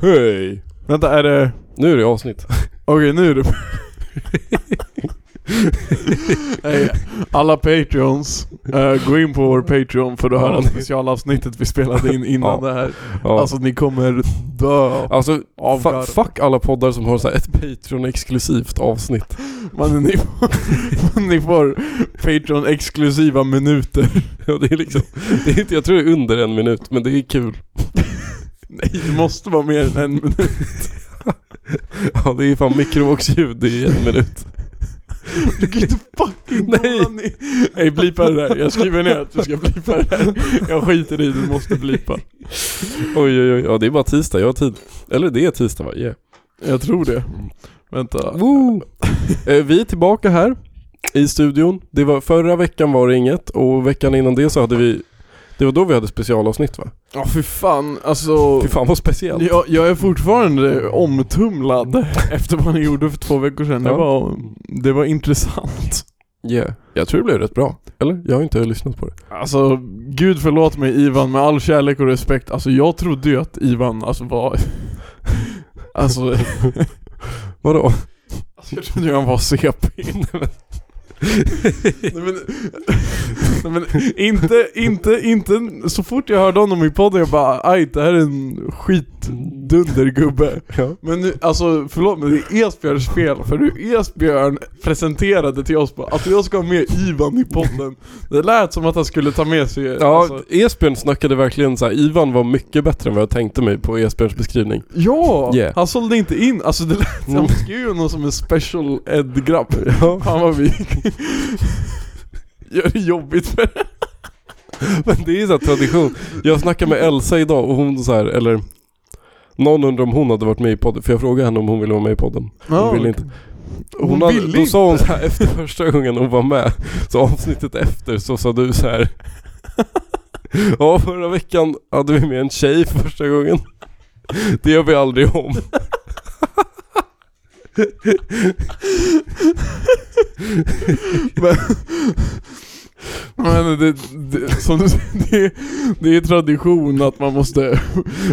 Hej! Vänta, är det... Nu är det avsnitt. Okej, nu är det... Hej, alla Patreons, eh, gå in på vår Patreon för att höra specialavsnittet vi spelade in innan Ja. det här. Ja. Alltså ni kommer dö Alltså, av fa- garv. fuck alla poddar som har så här ett Patreon-exklusivt avsnitt. Men ni får, ni får Patreon-exklusiva minuter. Ja, det är liksom, det är inte, jag tror det är under en minut, men det är kul. Nej, det måste vara mer än en minut. Ja, det är fan mikrovågsljud i en minut. Du kan inte fucking Nej. ni- Nej, blipa det där. Jag skriver ner att du ska blipa det där. Jag skiter i du måste blipa. Oj oj oj, ja det är bara tisdag, jag har tid. Eller det är tisdag va? Yeah. Jag tror det. Vänta. Woo! Eh, vi är tillbaka här i studion. Det var, förra veckan var det inget och veckan innan det så hade vi Det var då vi hade specialavsnitt va? Ja fy fan, alltså. Fy fan vad speciellt. Jag, jag är fortfarande omtumlad efter vad ni gjorde för två veckor sedan. Det, Ja. var, det var intressant. Yeah. Jag tror det blev rätt bra. Eller? Jag har inte lyssnat på det. Alltså, gud förlåt mig Ivan med all kärlek och respekt. Alltså jag trodde ju att Ivan alltså var... Alltså, Vadå? jag trodde ju han var CP. Nej men, nej men inte, inte, inte, så fort jag hörde honom i podden jag bara aj det här är en skitdundergubbe. Ja. Men nu, alltså förlåt men det är Esbjörns fel för hur Esbjörn presenterade till oss bara att jag ska ha med Ivan i podden. Det lät som att han skulle ta med sig, Ja, alltså, Esbjörn snackade verkligen så här. Ivan var mycket bättre än vad jag tänkte mig på Esbjörns beskrivning. Ja! Yeah. Han sålde inte in, alltså det lät, Mm. han beskrev ju honom som en special ed-grabb. Ja. Fan vad vi gör det jobbigt för Men det är ju så här tradition. Jag snackade med Elsa idag och hon så här, eller någon undrar om hon hade varit med i podden, för jag frågade henne om hon ville vara med i podden. Hon ville inte. Hon, Hon hade, ville då sa hon inte. så här efter första gången hon var med, så avsnittet efter så sa du så här. Ja förra veckan hade vi med en tjej för första gången. Det gör vi aldrig om. Men, men det, det, som du säger, det, det är tradition att man måste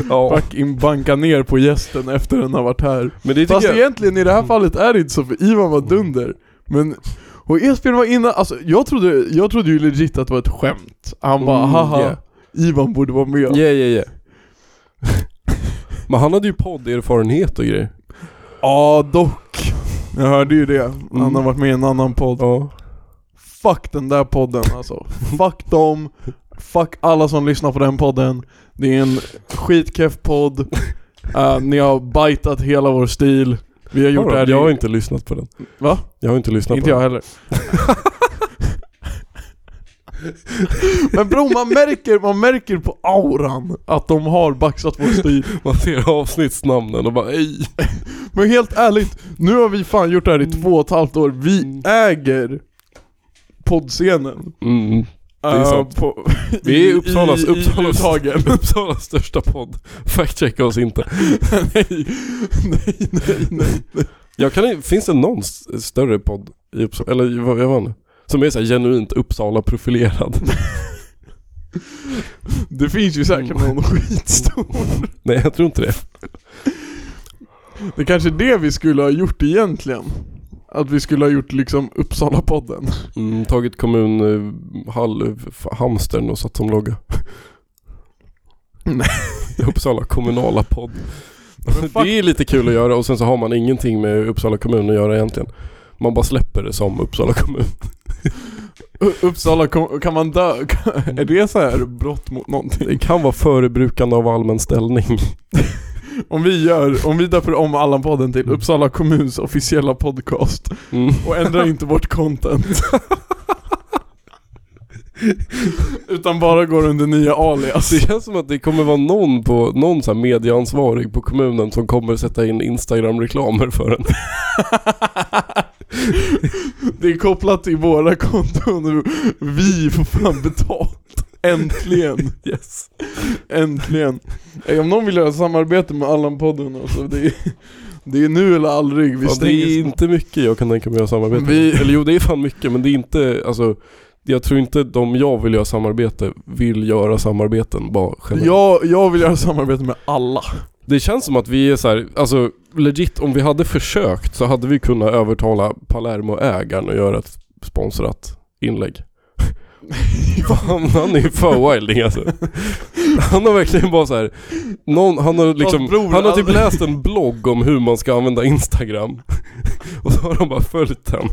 Ja. fucking banka ner på gästen efter den har varit här. Men det Fast jag, egentligen i det här fallet är det inte så för Ivan var dunder. Men, och Esbjörn var inne, alltså jag trodde, jag trodde ju legit att det var ett skämt. Han bara Mm, haha, yeah. Ivan borde vara med. yeah yeah yeah. Men han hade ju podderfarenhet och grejer. Ja dock. Jag hörde ju det. Han Mm. har varit med i en annan podd. Ja. Fuck den där podden alltså. Fuck dem. Fuck alla som lyssnar på den podden. Det är en skitkeff podd. Eh, ni har bitat hela vår stil. Vi har gjort det här Jag har inte lyssnat på den. Va? Jag har inte lyssnat Inte på jag heller. Men bro, man märker, man märker på auran att de har baxat vår stil. Man ser avsnittsnamnen och bara ej. Men helt ärligt, nu har vi fan gjort det här i två och ett halvt år. Vi äger poddscenen. Mm. är Eh, sant. På, Vi är i- Uppsalas, i, i Uppsalas, Luthagen. Uppsalas största podd. Fact-checka oss inte. nej, nej, nej, nej. Jag kan, finns det någon större podd i Uppsala, eller vad jag vet inte, som är så genuint Uppsala-profilerad? Det finns ju säkert någon skitstor. Nej jag tror inte det. Det är kanske är det vi skulle ha gjort egentligen. Att vi skulle ha gjort liksom Uppsala-podden. Mm, tagit kommun, eh, hall, hamstern och satt som logga. Nej. Uppsala kommunala podd. Det är lite kul att göra och sen så har man ingenting med Uppsala kommun att göra egentligen. Man bara släpper det som Uppsala kommun. Uppsala, kom, kan man dö? Är det så här brott mot någonting? Det kan vara förebrukande av allmän ställning. Om vi gör, om vi döper om Allan-podden till Uppsala kommuns officiella podcast Mm. och ändrar inte vårt content. Utan bara går under nya alias. Det känns som att det kommer vara någon på, någon så här medieansvarig på kommunen som kommer sätta in Instagram-reklamer för en. Det är kopplat till våra konton och vi får fan betalt. Äntligen. Yes. Äntligen. Om någon vill göra samarbete med Allan-podden alltså, det är, det är nu eller aldrig. Vi Ja, det är inte mycket jag kan tänka mig att samarbeta Vi- med. Eller jo, det är fan mycket men det är inte, alltså jag tror inte de jag vill göra samarbete vill göra samarbeten bara generellt. jag, jag vill göra samarbete med alla. Det känns som att vi är så här, alltså legit om vi hade försökt så hade vi kunnat övertala Palermo-ägaren att göra ett sponsrat inlägg. han, han är ju för wilding alltså. Han har verkligen bara så här, någon, han har liksom, han har typ läst en blogg om hur man ska använda Instagram. Och så har han bara följt den.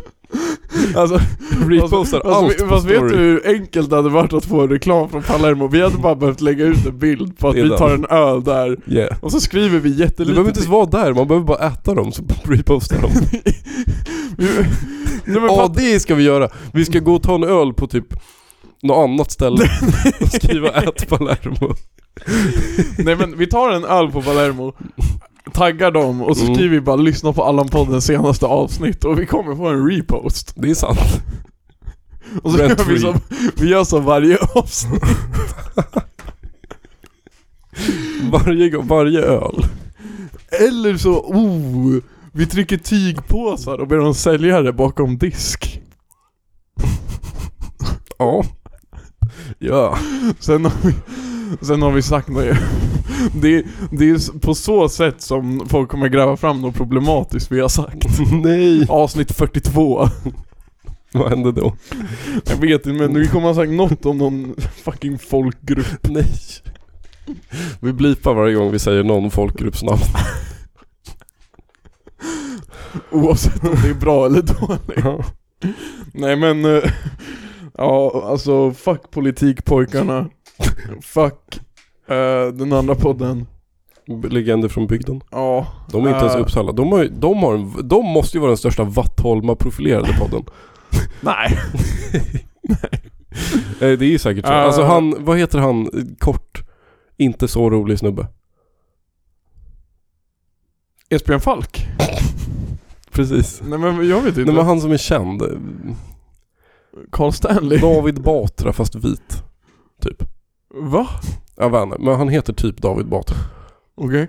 Alltså, Repostar fast, allt fast, vet du hur enkelt det hade varit att få reklam från Palermo? Vi hade bara behövt lägga ut en bild på att vi tar en öl där Yeah. och så skriver vi Du jättelite behöver inte ens vara där, man behöver bara äta dem så repostar. Nej, men Ja fatt- det ska vi göra. Vi ska gå och ta en öl på typ något annat ställe och skriva ät Palermo. Nej men vi tar en öl på Palermo Taggar dem och så Mm. skriver vi bara 'Lyssna på Allan-poddens senaste avsnitt' och vi kommer få en repost Det är sant. Och så Rent gör vi, free. så, vi gör så varje avsnitt Varje, gång- varje öl. Eller så, oh! Vi trycker tygpåsar och ber dem sälja det bakom disk Ja. Ja. Sen har vi, sen har vi sagt det. det Det är på så sätt som folk kommer gräva fram något problematiskt vi har sagt Nej. Avsnitt 42 Vad hände då? Jag vet inte men vi kommer ha sagt något om någon fucking folkgrupp Nej. Vi blipar varje gång vi säger någon folkgruppsnamn. Oavsett om det är bra eller dåligt Ja. Nej men, eh, ja alltså fuck politikpojkarna Fuck eh, den andra podden Legender från bygden. Ja De är inte ens Eh. Uppsala. De, har, ju- de, har en, de måste ju vara den största Vattholma-profilerade podden. Nej Eh, Det är ju säkert så. Eh. Alltså han, vad heter han, eh, kort, inte så rolig snubbe. Esbjörn Falk? Precis. Nej men jag vet inte Nej men han som är känd. eh, Carl Stanley? David Batra fast vit. Typ. Va? Jag vet inte, men han heter typ David Batra. Okej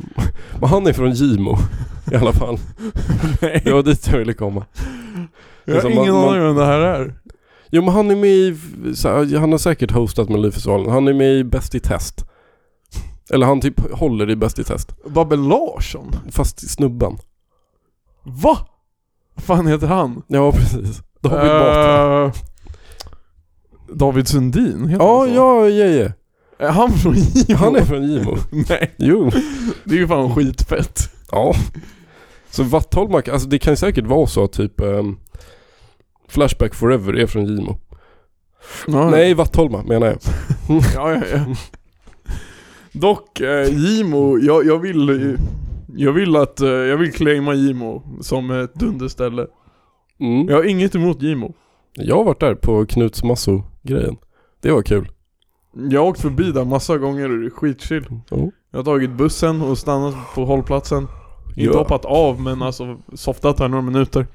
Men han är från Gimo i alla fall. Nej Det var dit jag ville komma. Jag har Liksom, ingen man- aning om det här är Jo men han är med i, så här, han har säkert hostat Melodifestivalen. Han är med i Bäst i test. Eller han typ håller i Bäst i test. Babben Larsson? Fast snubben. Va? Vad fan heter han? Ja precis. David Batra. Eh, David Sundin? heter Ja, han så? ja, ja, ja. Är han från Gimo? Han är från Gimo. Nej, Jo. det är ju fan skitfett Ja. Så Vattholma, alltså det kan säkert vara så att typ ehm, Flashback Forever är från Gimo. ja, Nej, Vattholma menar jag. Ja, ja, ja. Dock, eh, Gimo, jag, jag vill Jag vill att, eh, jag vill claima Gimo som ett dunderställe Mm. Jag har inget emot Gimo Jag har varit där på Knuts Masso-grejen. Det var kul. Jag har åkt förbi där massa gånger och det är skitchill Oh. Jag har tagit bussen och stannat på hållplatsen Inte Ja. hoppat av men alltså softat här några minuter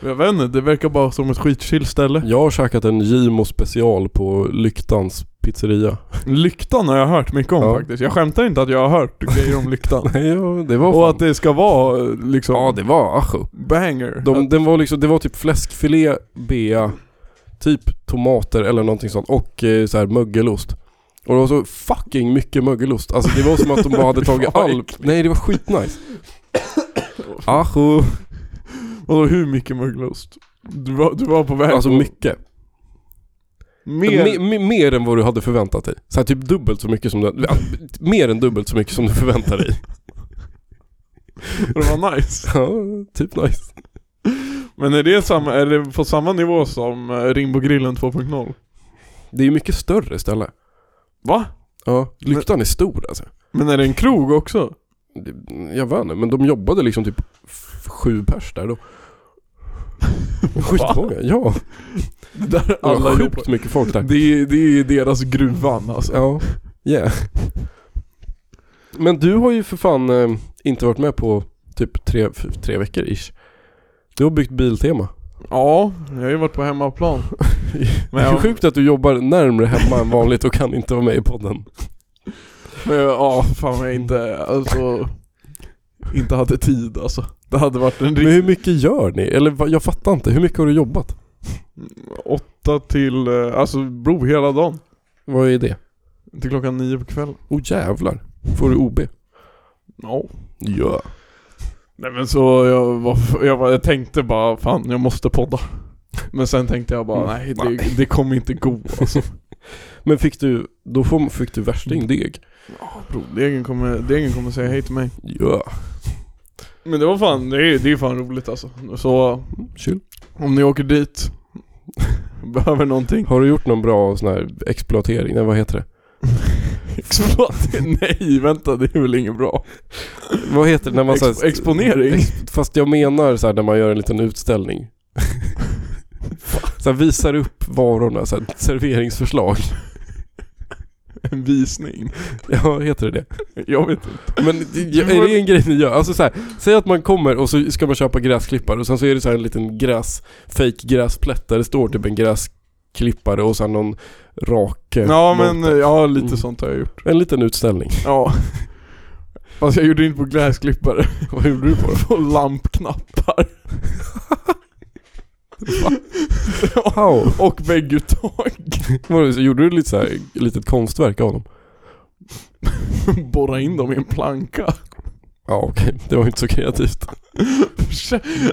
Jag vet inte, det verkar bara som ett skitchill ställe Jag har käkat en Gimo special på Lyktans pizzeria. Lyktan har jag hört mycket om Ja. faktiskt Jag skämtar inte att jag har hört grejer om Lyktan Nej, ja, det var Och fan. att det ska vara eh, liksom Ja, det var ajo. banger De, den var liksom, det var typ fläskfilé, bea, typ tomater eller någonting sånt och eh, så här mögelost. Och det var så fucking mycket mögelost. Alltså det var som att de bara hade tagit all... Nej det var skitnice. Ajo. Och hur mycket mögelost? Du var, du var på väg Alltså på- mycket. Mer, Me, me, mer än vad du hade förväntat dig. Så här, typ dubbelt så mycket som du... Mer än dubbelt så mycket som du förväntar dig. och det var nice Ja, typ nice. Men är det, samma, är det på samma nivå som eh, Ringbogrillen 2.0? Det är ju mycket större ställe. Va? Ja, lyktan är stor alltså. Men är det en krog också? Det- Jag vet inte, men de jobbade liksom typ f- sju pers där då. Skitmånga, ja. Där Det var alla sjukt jobbar mycket folk där. det, är- det är deras gruvan alltså Ja, yeah. Men du har ju för fan eh, inte varit med på typ tre, f- tre veckor ish. Du har byggt Biltema. Ja, jag har ju varit på hemmaplan Men det är jag- sjukt att du jobbar närmre hemma än vanligt och kan inte vara med i podden. Men ja, fan jag inte, alltså Inte hade tid alltså Det hade varit en Men hur mycket gör ni? Eller jag fattar inte, hur mycket har du jobbat? åtta till, eh, alltså bro hela dagen Vad är det? Till klockan nio på kvällen Oh jävlar. Får du OB? Ja. Ja. Nej men så jag, var, jag, var, jag tänkte bara fan jag måste podda. Men sen tänkte jag bara nej det, det kommer inte gå alltså. Men fick du, då får, fick du värstingdeg? Ja bro, degen kommer, degen kommer säga hej till mig. Ja. Men det var fan, det är, det är fan roligt alltså. Så Chill. om ni åker dit, behöver någonting. Har du gjort någon bra sån här exploatering? Nej vad heter det? Nej vänta det är väl inget bra. Vad heter det när man så här, Ex- exponering? Ex- Fast jag menar så här när man gör en liten utställning. så här, visar upp varorna, så här, serveringsförslag. En visning. Ja, heter det det? Jag vet inte. Men är det en grej ni gör? Alltså så här, säg att man kommer och så ska man köpa gräsklippare och sen så är det så här en liten gräs, fake gräsplätt där det står typ en gräsklippare och sen någon rake. Ja men ja lite Mm. sånt har jag gjort. En liten utställning. Ja. Fast jag gjorde det inte på gräsklippare. Vad gjorde du på då? På lampknappar. How? Och vägguttag. Så gjorde du lite så här, litet konstverk av dem? Borra in dem i en planka. Ja okej, det var inte så kreativt.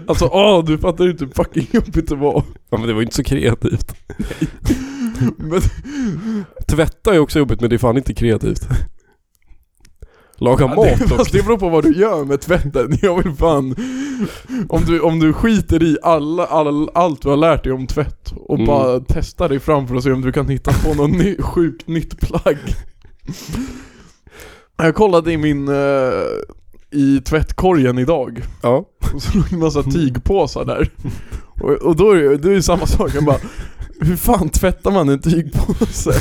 Alltså åh, du fattar inte hur fucking jobbigt det var. Ja men det var inte så kreativt. Men, Tvätta är också jobbigt men det är fan inte kreativt. Laga Ja, mat det, också. fast det beror på vad du gör med tvätten. Jag vill fan... Om du, om du skiter i alla, all, allt du har lärt dig om tvätt och Mm. bara testar dig fram för att se om du kan hitta på något ny, sjukt nytt plagg. Jag kollade i min... I tvättkorgen idag. Ja. Och så låg det en massa tygpåsar där. Och, och då är det, det är ju samma sak, jag bara Hur fan tvättar man en tygpåse?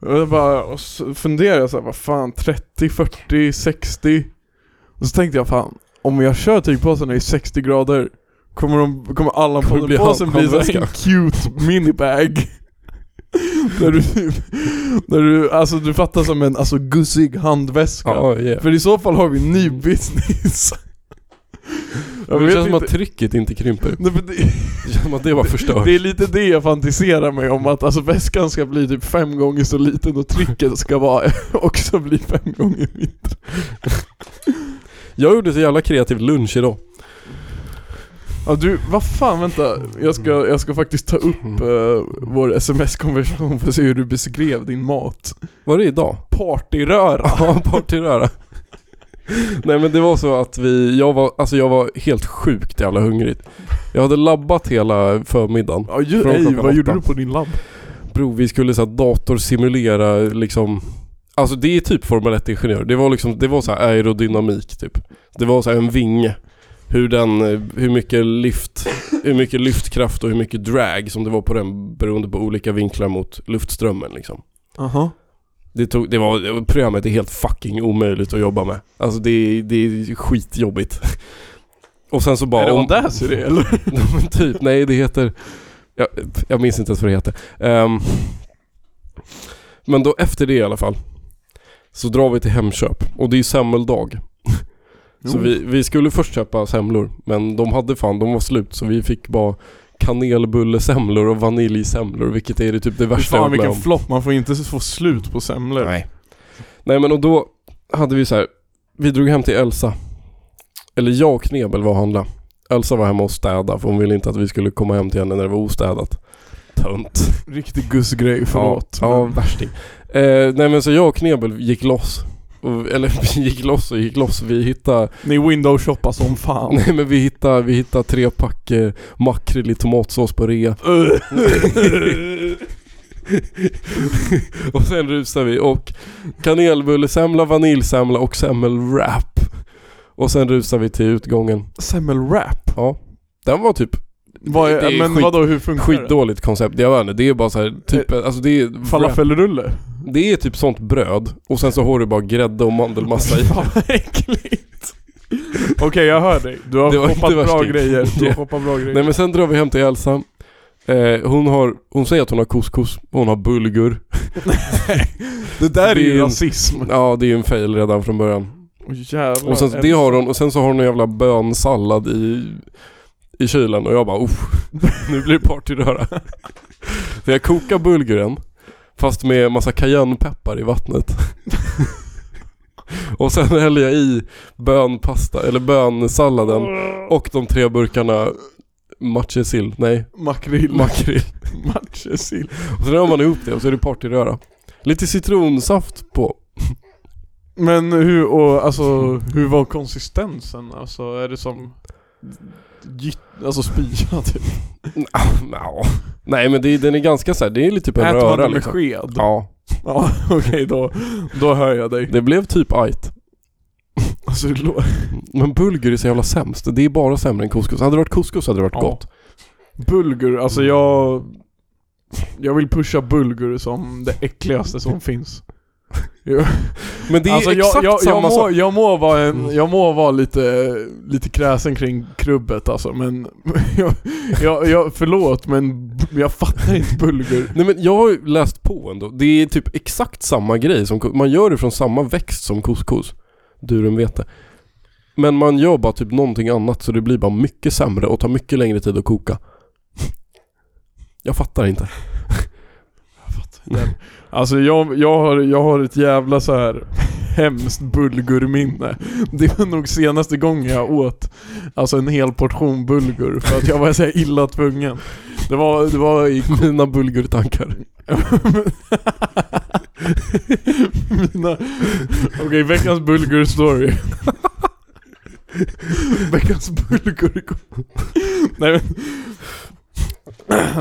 Och jag bara, och så funderar jag så här, vad fan 30, 40, 60 Och så tänkte jag fan, om jag kör tygpåsarna i 60 grader Kommer, de, kommer alla Kommer bli påsen bli en cute minibag Där du där du, alltså du fattar som en alltså gussig handväska Ja, yeah. För i så fall har vi ny business Jag det känns som inte- att trycket inte krymper. Nej, men det, Det känns som att det var förstört. det är lite det jag fantiserar mig om att alltså väskan ska bli typ fem gånger så liten och trycket ska vara också bli fem gånger mindre. Jag gjorde så jävla kreativ lunch idag. Ja du, vad fan vänta. Jag ska, jag ska faktiskt ta upp eh, vår sms-konversation för att se hur du beskrev din mat. Var det idag? Partyröra. Ja, partyröra. Nej men det var så att vi, jag var, alltså jag var helt sjukt jävla hungrig. Jag hade labbat hela förmiddagen. Ja, ju, Från ej, klockan vad gjorde du på din labb? Bro, vi skulle så här datorsimulera liksom Alltså det är typ Formel 1-ingenjör. Det var liksom, det var så här aerodynamik typ. Det var så här en vinge. Hur den, hur mycket lyft, hur mycket lyftkraft och hur mycket drag som det var på den beroende på olika vinklar mot luftströmmen liksom. Aha. Det, tog, det var, programmet är helt fucking omöjligt att jobba med. Alltså det, är- det är skitjobbigt. Och sen så bara... är det om- Audacity eller? Ja, men typ, nej det heter... Jag, jag minns inte ens vad det heter. Ehm, men då efter det i alla fall. Så drar vi till Hemköp. Och det är ju semmeldag. Så vi, vi skulle först köpa semlor. Men de hade fan, de var slut. Så vi fick bara kanelbullesemlor och vaniljsemlor. Vilket är det typ det värsta jag Fan med vilken om. flopp, man får inte få slut på semlor. Nej. Nej men och då hade vi så här. Vi drog hem till Elsa. Eller jag och Knebel var och handla. Elsa var hemma och städa för hon ville inte att vi skulle komma hem till henne när det var ostädat. Tönt. Riktig gussgrej, förlåt. Ja, ja värsting. Eh, nej men så jag och Knebel gick loss. Och, eller vi gick loss och gick loss. Vi hittade, Ni window shoppar som fan. nej men vi hittade, vi hittade tre pack eh, makrill i tomatsås på rea. och sen rusade vi och kanelbullesemla, vaniljsemla och semmelwrap. Och sen rusade vi till utgången. Semmelwrap? Ja. Den var typ Vad är, Det är men skit- vadå, hur funkar skitdåligt koncept. Jag vet inte, det är bara så här, typ, alltså det är det? Falafelrulle? Det är typ sånt bröd och sen så har du bara grädde och mandelmassa i. Fan vad äckligt. Okej jag hör dig. Du har Det var hoppat inte bra värsting. grejer. Du har hoppat bra grejer. Nej men sen drar vi hem till Elsa. Eh, hon har, hon säger att hon har couscous, hon har bulgur. det där är ju en- rasism. Ja det är ju en fail redan från början. Åh jävlar. Och sen, det har hon, och sen så har hon en jävla bönsallad i, i kylen och jag bara Uff, nu blir det partyröra. För jag kokar bulguren, fast med massa cayennepeppar i vattnet. Och sen häller jag i bönpasta, eller bönsalladen och de tre burkarna matjessill, nej Makrill. makrill. Matjessill. Och sen rör man ihop det och så är det partyröra. Lite citronsaft på. Men hur, och alltså, hur var konsistensen? Alltså är det som gytt, alltså spya typ? Ja. Nej men det, den är ganska så här, det är lite typ en man röra med liksom. sked? Ja, Ja, okej då, då hör jag dig. det blev typ ajt. Alltså, Men bulgur är så jävla sämst. Det är bara sämre än couscous. Hade det varit couscous hade det varit Ja. gott. bulgur, alltså jag... Jag vill pusha bulgur som det äckligaste som finns. Men det är alltså exakt jag, jag, samma jag, må, sak. jag må vara en, Mm. jag må vara lite, lite kräsen kring krubbet alltså men jag, jag, jag, förlåt men jag fattar inte bulgur. Nej men jag har ju läst på ändå. Det är typ exakt samma grej som, man gör det från samma växt som couscous. Durumvete. Men man gör bara typ någonting annat så det blir bara mycket sämre och tar mycket längre tid att koka. Jag fattar inte. Alltså jag, jag, har, jag har ett jävla så här hemskt bulgurminne. Det var nog senaste gången jag åt alltså en hel portion bulgur för att jag var så illa tvungen. Det var, det var i Mina bulgurtankar. Mina... Okej, veckans bulgur story. veckans bulgur... Nej men...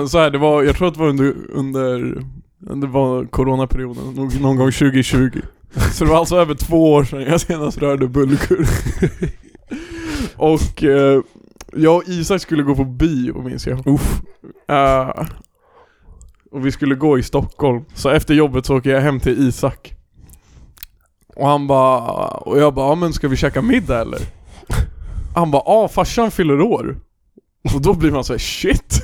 Så här, det var, jag tror att det var under, under... Det var coronaperioden, nog någon gång 2020. Så det var alltså över två år sedan jag senast rörde bulgur. Och eh, jag och Isak skulle gå på bio minns jag. Uff. Eh, och vi skulle gå i Stockholm. Så efter jobbet så åker jag hem till Isak. Och han bara, och jag bara, ja men ska vi käka middag eller? Han bara, ja farsan fyller år. Och då blir man såhär, shit.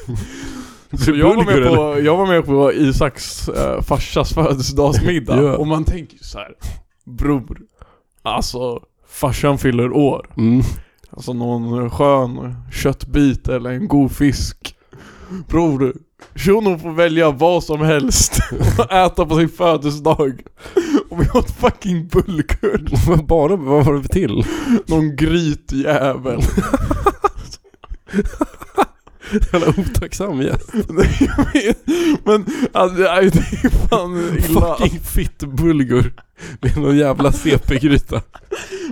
Så jag var, med på, jag var med på Isaks eh, farsas födelsedagsmiddag. Ja. Och man tänker så här, bror. Alltså, farsan fyller år. Mm. Alltså någon skön köttbit eller en god fisk. Bror, shunon får välja vad som helst och äta på sin födelsedag. Och vi åt fucking bulgur. Men bara, vad var det till? Någon grytjävel. Jävla otacksam gäst. Men alltså, det är är fan illa. Fucking fitt bulgur. Med någon jävla CP-gryta.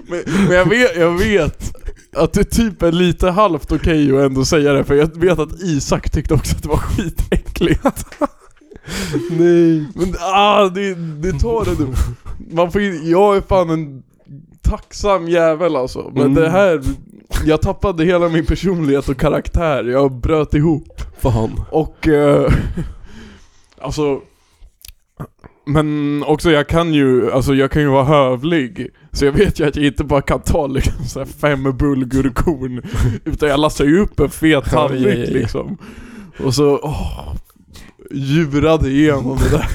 Men, men jag, vet, jag vet att det typ är lite halvt okej att ändå säga det för jag vet att Isak tyckte också att det var skitäckligt. Nej. Men ah, det, det tar det du. Man får ju, jag är fan en tacksam jävel alltså. Men Mm. det här, jag tappade hela min personlighet och karaktär. Jag bröt ihop. Fan. Och, eh, alltså men också jag kan ju, alltså jag kan ju vara hövlig Så jag vet ju att jag inte bara kan ta liksom så här fem bulgurkorn Utan jag lassar ju upp en fet tallrik liksom Och så, åh, djurade igenom det där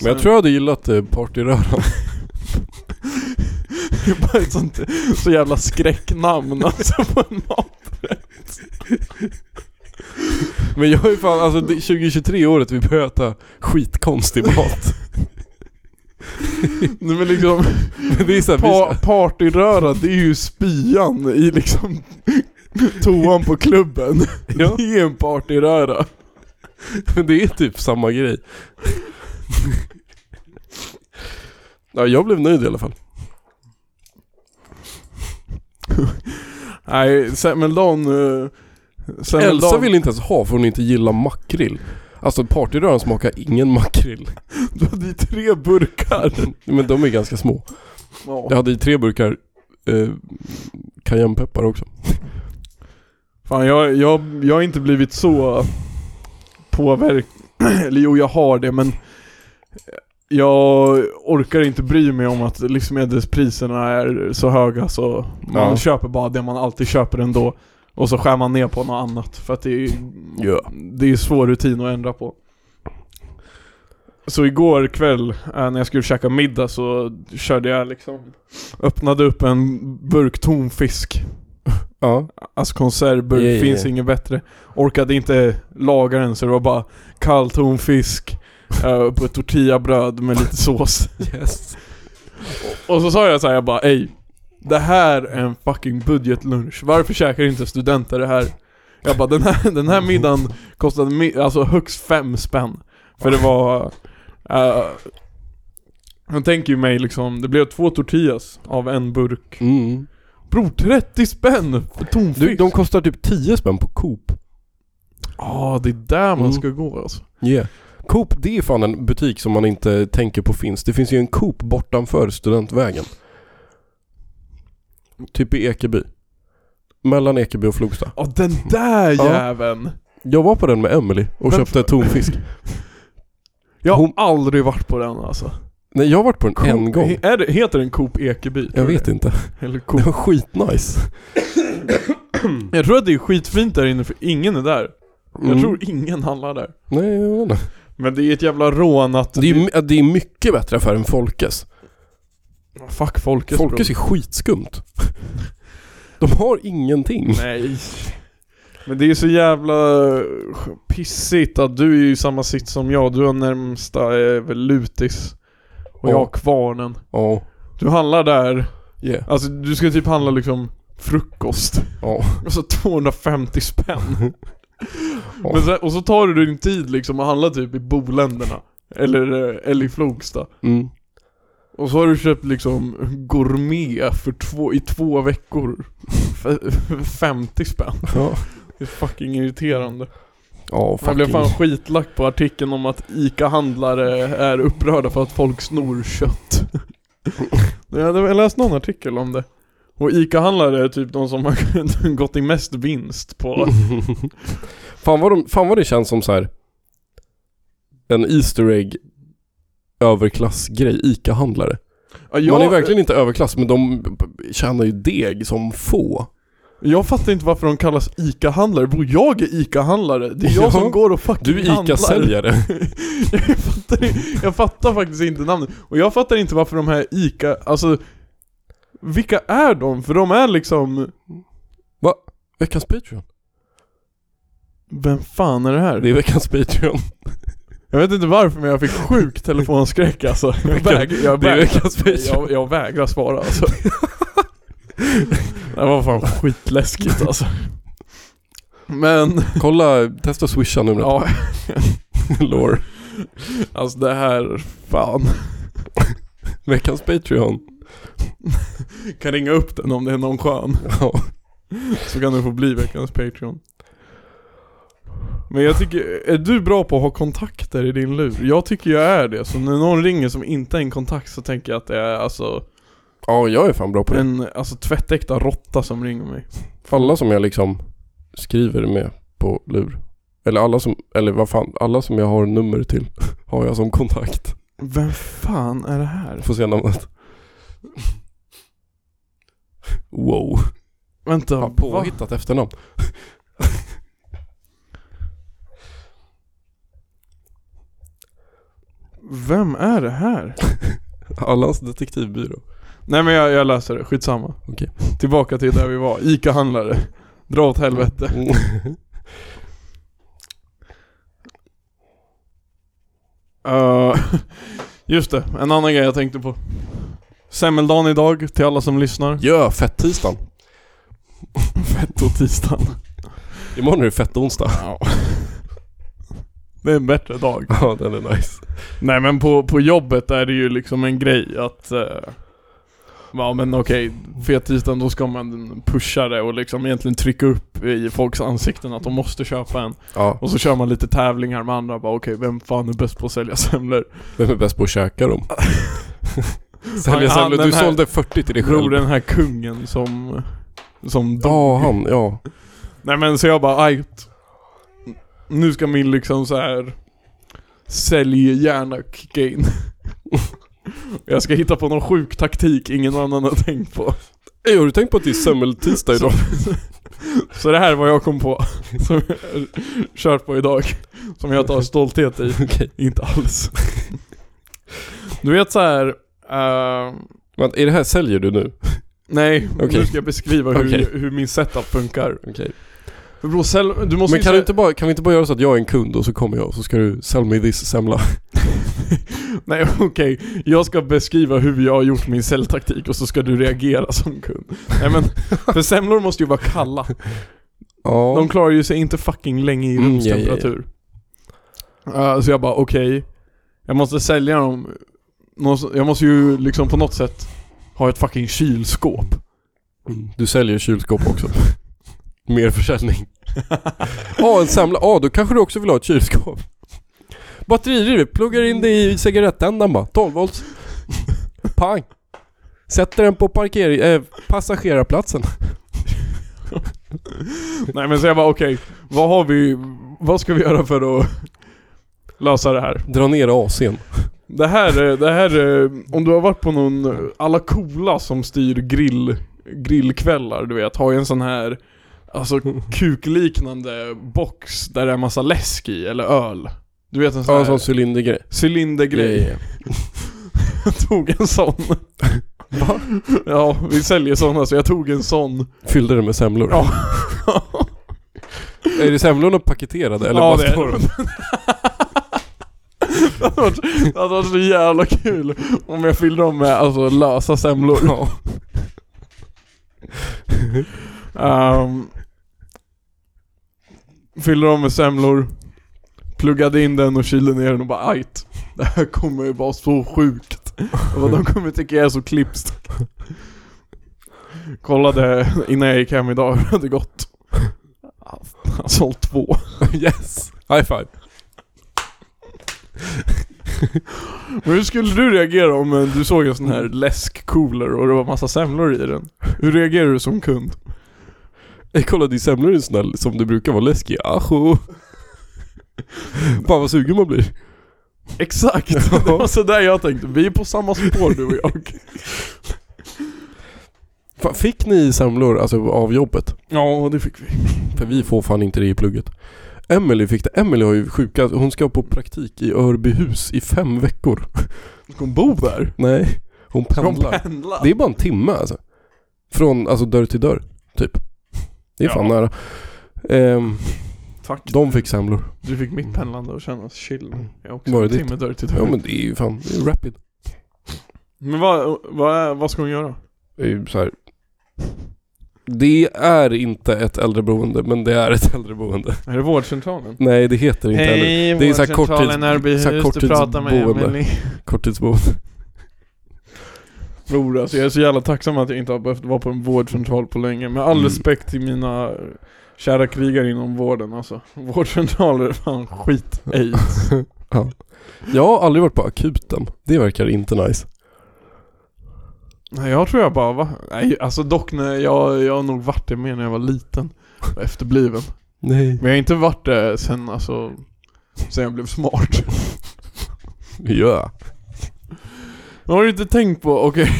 Men jag tror jag hade gillat eh, partyröran. Det är bara ett sånt så jävla skräcknamn alltså på en maträtt Men jag är fan, alltså det är 2023 året vi börjar äta skitkonstig mat. Nej men liksom, Men det är såhär, pa, vi, partyröra det är ju spyan i liksom toan på klubben Ja. Det är en partyröra men det är typ samma grej. Ja, jag blev nöjd i alla fall. Nej, semmeldon... Uh, Elsa vill inte ens ha för hon inte gillar makrill. Alltså partyröran smakar ingen makrill. Du hade ju tre burkar Men de är ganska små. Jag ja. hade i tre burkar eh, cayennepeppar också. Fan jag, jag, jag har inte blivit så påverkad Eller jo jag har det men Jag orkar inte bry mig om att livsmedelspriserna är så höga så Man Ja. köper bara det man alltid köper ändå Och så skär man ner på något annat för att det är Ja. Det är svår rutin att ändra på Så igår kväll eh, när jag skulle käka middag så körde jag liksom Öppnade upp en burk tonfisk Ja. Alltså konservburk, ja. finns inget bättre Orkade inte laga den så det var bara kall tonfisk eh, På ett tortillabröd med lite sås Yes. Och så sa jag så här, jag bara ej Det här är en fucking budgetlunch, varför käkar inte studenter det här? Jag bara den här, den här middagen kostade mi- alltså högst fem spänn För det var uh, Jag tänker ju mig liksom, det blev två tortillas av en burk Mm. Bror 30 spänn för Du, tonfisk! de kostar typ 10 spänn på Coop. Ja, det är där man Mm. ska gå alltså Yeah. Coop, det är fan en butik som man inte tänker på finns. Det finns ju en Coop bortanför Studentvägen. Typ i Ekeby. Mellan Ekeby och Flogsta. Ja den där jäveln! Jag var på den med Emily och Men- köpte tonfisk. Jag har Hon- aldrig varit på den alltså Nej, jag har varit på den en gång. Är det, heter den Coop Ekeby? Jag vet inte. Eller Coop var skitnice. Jag tror att det är skitfint där inne för ingen är där Jag Mm. tror ingen handlar där Nej, jag vet inte. Men det är ett jävla rån att Det är, ju det är mycket bättre affär än Folkes. Fuck Folkets Folkes är skitskumt. De har ingenting. Nej Men det är så jävla pissigt att du är i samma sitt som jag Du har närmsta är väl Lutis Och jag Ja. har Kvarnen Ja, Du handlar där yeah. Alltså du ska typ handla liksom frukost Ja. Och så 250 spänn. Men så, Och så tar du din tid liksom och handlar typ i boländerna Eller, eh, eller i Flogsta Mm. Och så har du köpt liksom gourmet för två, i två veckor för 50 spänn Ja. Det är fucking irriterande Ja, Jag blev fucking. fan skitlack på artikeln om att ICA-handlare är upprörda för att folk snor kött Jag hade läst någon artikel om det Och ICA-handlare är typ de som har gått i mest vinst på fan, vad de, fan vad det känns som så här. En Easter egg överklassgrej, ICA-handlare. ja, jag, Man är verkligen inte överklass men de tjänar ju deg som få. jag fattar inte varför de kallas ICA-handlare, Bro, jag är ICA-handlare Det är jag Ja. som går och fucking Du är handlar. ICA-säljare. jag, fattar, jag fattar faktiskt inte namnet. Och jag fattar inte varför de här ICA, alltså Vilka är de? För de är liksom Veckans Patreon. Vem fan är det här? Det är veckans Patreon. Jag vet inte varför men jag fick sjuk telefonskräck alltså Jag, väg, jag, väg, veckans jag, jag vägrar svara alltså Det var fan skitläskigt alltså Men, Kolla, testa swisha numret. ja Lore. Alltså det här, fan Veckans Patreon. Kan ringa upp den om det är någon skön Ja. Så kan du få bli veckans Patreon Men jag tycker, är du bra på att ha kontakter i din lur? Jag tycker jag är det, så när någon ringer som inte är en kontakt så tänker jag att det är alltså ja, jag är fan bra på det. en alltså, tvättäkta råtta som ringer mig Alla som jag liksom skriver med på lur. Eller alla som, eller vad fan, alla som jag har nummer till har jag som kontakt. Vem fan är det här? Får se namnet. Wow. Vänta, va? påhittat efternamn. Vem är det här? Allans detektivbyrå. Nej men jag, jag läser det, skitsamma Okej. Tillbaka till där vi var, ICA-handlare Dra åt helvete Mm. Uh, just det, en annan grej jag tänkte på Semmeldagen idag, till alla som lyssnar Ja, fett-tisdagen. Fett och tisdagen Imorgon är det fett-onsdag. ja. Det är en bättre dag Ja, den är nice. Nej men på, på jobbet är det ju liksom en grej att uh, Ja men okej, fettisdagen då ska man pusha det och liksom egentligen trycka upp i folks ansikten att de måste köpa en Ja, Och så kör man lite tävlingar med andra bara okej, vem fan är bäst på att sälja semlor? vem är bäst på att käka dem? Sälja den du här- sålde 40 till dig Bror själv. den här kungen som Som Ja, han, ja. Nej men så jag bara ajt Nu ska min liksom så här Sälj gärna kicka in Jag ska hitta på någon sjuk taktik ingen annan har tänkt på Ey, har du tänkt på att det är semmeltisdag idag? Så det här är vad jag kom på Som jag har kört på idag Som jag tar stolthet i Okej. Inte alls Du vet så här. Eh, Men är det här säljer du nu? Nej, Okej. nu ska jag beskriva hur, Okej. hur min setup funkar Okej. För bror, sälj, du måste Men kan, du inte bara, kan vi inte bara göra så att jag är en kund och så kommer jag och så ska du sell me this semla? Nej okej, jag ska beskriva hur jag har gjort min säljtaktik och så ska du reagera som kund. Nej men, för semlor måste ju vara kalla. Ja. De klarar ju sig inte fucking länge i Mm, rumstemperatur. Uh, så jag bara okej, jag måste sälja dem, jag måste ju liksom på något sätt ha ett fucking kylskåp. Mm, Du säljer kylskåp också. Mer försäljning. Ja, en semla. Ja, då kanske du också vill ha ett kylskåp. Batteridrivet, pluggar in det i cigarettändan bara. 12 volts. Pang. Sätter den på parkering, eh, passagerarplatsen. Nej men så jag bara okej, vad har vi, vad ska vi göra för att lösa det här? Dra ner AC'n. Det här, är- det här, är- om du har varit på någon, alla coola som styr grill, grillkvällar du vet, har ju en sån här Alltså kukliknande box där det är massa läsk i, eller öl Du vet en sån Ja, här en sån cylindergrej. cylindergrej Jag tog en sån Va? Ja, vi säljer såna så jag tog en sån Fyllde det med semlor. Ja. Är det semlorna paketerade eller Ja, bara det står de? Det hade varit- det hade varit så jävla kul om jag fyllde dem med alltså lösa semlor Ja. um, Fyllde dem med semlor Pluggade in den och kylde ner den och bara ajt Det här kommer ju vara så sjukt och De kommer tycka jag är så klipst Kollade innan jag gick hem idag hur det hade gått Han sålt två Yes. High five. Men hur skulle du reagera om eh, du såg en sån här läskcooler och det var massa semlor i den? Hur reagerar du som kund? Jag kollade i semlor är snäll som det brukar vara läskig. Ajo. Fan vad sugen man blir. Exakt! Det var sådär jag tänkte, vi är på samma spår du och jag Fan, fick ni semlor alltså av jobbet? Ja, det fick vi För vi får fan inte det i plugget. Emily fick det. Emily har ju sjuka, hon ska på praktik i Örbyhus i fem veckor. Ska hon bo där? Nej, hon Ska hon pendlar. pendla? Det är bara en timme alltså. Från, alltså dörr till dörr, typ. Det är fan Ja. nära. Ehm, Tack de fick semlor. Du fick mitt pendlande att kännas chill Jag också Var det en timme dörr till Ja dörr men det är ju fan, det är rapid. Men vad, vad, vad ska hon göra? Det är ju så här. Det är inte ett äldreboende, men det är ett äldreboende. Är det vårdcentralen? Nej, det heter inte äldre. Hej, Det är så här korttids- så här korttidsboende. Korttidsboende. Bror alltså jag är så jävla tacksam att jag inte har behövt vara på en vårdcentral på länge Med all Mm. respekt till mina kära krigare inom vården alltså Vårdcentraler är fan skit ej ja. Jag har aldrig varit på akuten. Det verkar inte nice. Nej jag tror jag bara va? Nej alltså dock när jag, jag har nog varit det mer när jag var liten och efterbliven Nej. Men jag har inte varit det sen alltså Sen jag blev smart Ja. Har du inte tänkt på, okej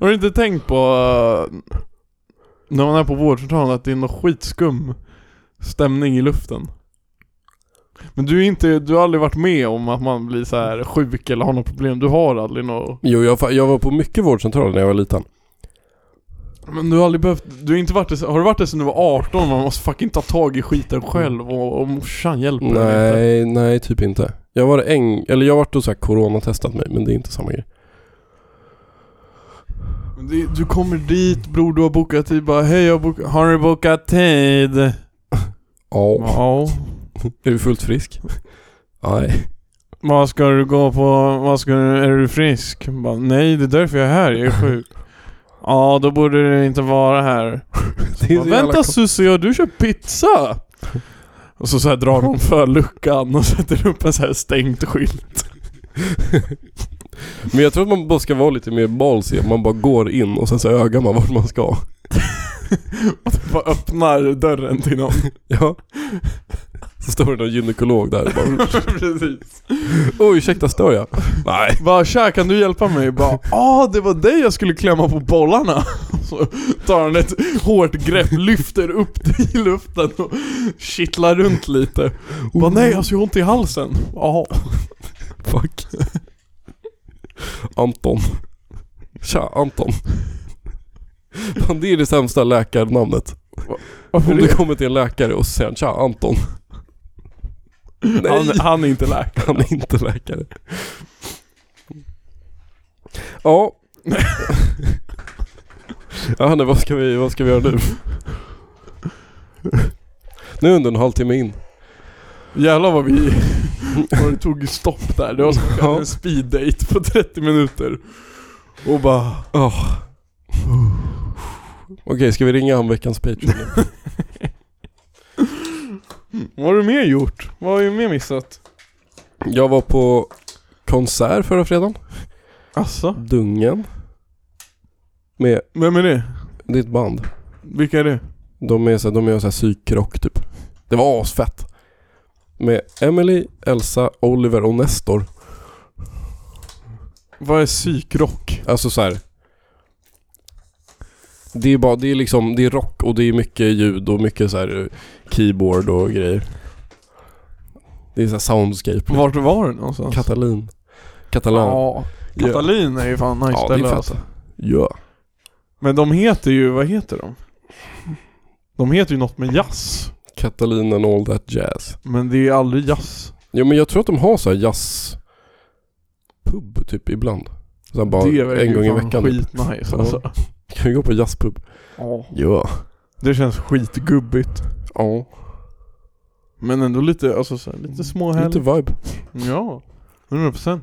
Har du inte tänkt på uh, När man är på vårdcentralen att det är någon skitskum stämning i luften Men du är inte, du har aldrig varit med om att man blir så här sjuk eller har något problem, du har aldrig något Jo, jag, jag var på mycket vårdcentraler när jag var liten. Men du har aldrig behövt, du har inte varit det, har du varit det sen du var 18 och man måste fucking ta tag i skiten själv och, och morsan hjälper dig inte? Nej, nej typ inte. Jag var en, eller jag har varit och så här coronatestat mig, men det är inte samma grej. Det, du kommer dit bror, du har bokat tid bara hej jag har bokat, har du bokat tid? Ja. Ja Är du fullt frisk? Nej. Vad ska du gå på, vad ska du, är du frisk? Bara, Nej det är därför jag är här, jag är sjuk Ja då borde du inte vara här bara, så jävla Vänta Susie, har du köpt pizza? Och så, så här drar de för luckan och sätter upp en så här stängt skylt Men jag tror att man bara ska vara lite mer ballsy. Man bara går in och sen så ögar man vart man ska. Och de bara öppnar dörren till någon Ja. Så står det någon gynekolog där och bara Precis Oj ursäkta stör jag? Nej. Bara tja kan du hjälpa mig? Bara ah det var dig jag skulle klämma på bollarna Så tar han ett hårt grepp, lyfter upp det i luften och kittlar runt lite Bara nej alltså jag har ont i halsen Jaha Fuck. Anton. Tja Anton. Fan, det är det sämsta läkarnamnet. Varför Om du det? kommer till en läkare och så säger han tja Anton. Nej, Han, han är inte läkare. han är inte läkare. Ja. ja Hanne, vad ska vi, vad ska vi göra nu? Nu är under en halvtimme in. Jävlar vad vi vad det tog stopp där. Det var som Ja. en speed date på 30 minuter. Och bara... Oh. Okej, ska vi ringa han veckans Patreon? nu? Vad har du mer gjort? Vad har du mer missat? Jag var på konsert förra fredagen. Asså? Dungen. Med, Vem är det? ett band. Vilka är det? De är så de gör så här psykrock typ. Det var asfett. Med Emily, Elsa, Oliver och Nestor. Vad är psykrock? Alltså så här. Det är bara, det är liksom, det är rock och det är mycket ljud och mycket så här eh, keyboard och grejer. Det är så här soundscape. Vart var det någonstans? Katalin. Katalan. Ja, Katalin är ju fan nice Ja, det ställe är alltså. Ja. Men de heter ju, vad heter de? De heter ju något med jazz. Katalin and all that jazz. Men det är aldrig jazz. Ja men jag tror att de har så här jazz pub typ ibland. Så bara det en gång ju i fan veckan. typ. skitnice Ja. alltså. Kan vi gå på jazzpub? Ja. Ja. Det känns skitgubbigt. Ja. Men ändå lite, alltså så här, lite småhärligt. Lite vibe. Ja. 100%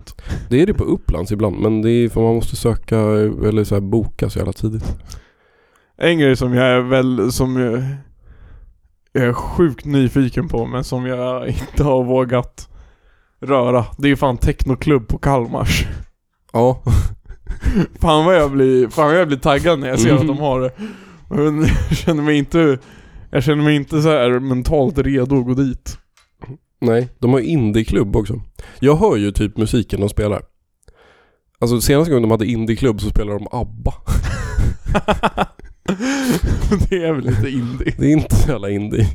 Det är det på Upplands ibland men det är för man måste söka eller så här boka så jävla tidigt. En grej som jag är väl, som jag, jag är sjukt nyfiken på men som jag inte har vågat röra. Det är fan technoklubb på Kalmars. Ja. Fan vad jag blir, fan vad jag blir taggad när jag ser Mm. att de har det. Men jag känner mig inte, jag känner mig inte så här mentalt redo att gå dit. Nej, de har indieklubb också. Jag hör ju typ musiken de spelar. Alltså senaste gången de hade indieklubb så spelade de ABBA. det är väl lite indie. Det är inte så jävla indie.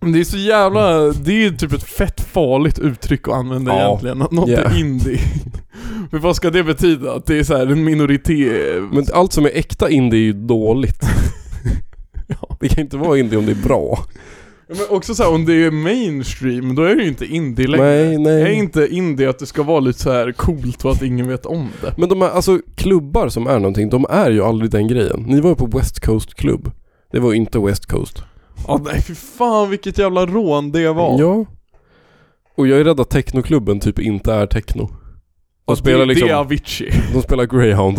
Det är så jävla, det är ju typ ett fett farligt uttryck att använda Ja. egentligen. Att något Yeah. är indie. För vad ska det betyda? Att det är så här en minoritet? Men allt som är äkta indie är ju dåligt. Ja. Det kan inte vara indie om det är bra. Men också så här, om det är mainstream, då är det ju inte indie längre. Nej, nej. Är inte indie att det ska vara lite så här coolt och att ingen vet om det? Men de här, alltså klubbar som är någonting, de är ju aldrig den grejen. Ni var ju på West Coast klubb. Det var ju inte West Coast. Ja nej fy fan vilket jävla rån det var. Ja. Och jag är rädd att technoklubben typ inte är techno. De spelar det, liksom, det är Avicii. de spelar Greyhound.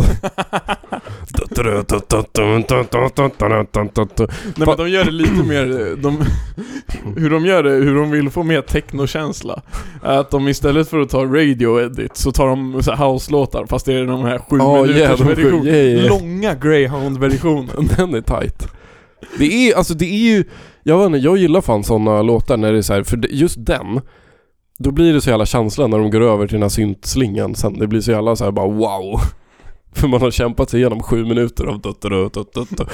Nej men de gör det lite mer, de, hur de gör det, hur de vill få mer technokänsla Att de istället för att ta radio edit så tar de så house-låtar fast det är de här sju Ja, minuters yeah, version, yeah, yeah. Långa greyhound-versionen Den är tight. Det är, alltså det är ju, jag vet inte, jag gillar fan sådana låtar när det är så här, för just den Då blir det så jävla känsla när de går över till den här syntslingan sen, det blir så jävla så här bara wow För man har kämpat sig igenom sju minuter av dutta dutta dutta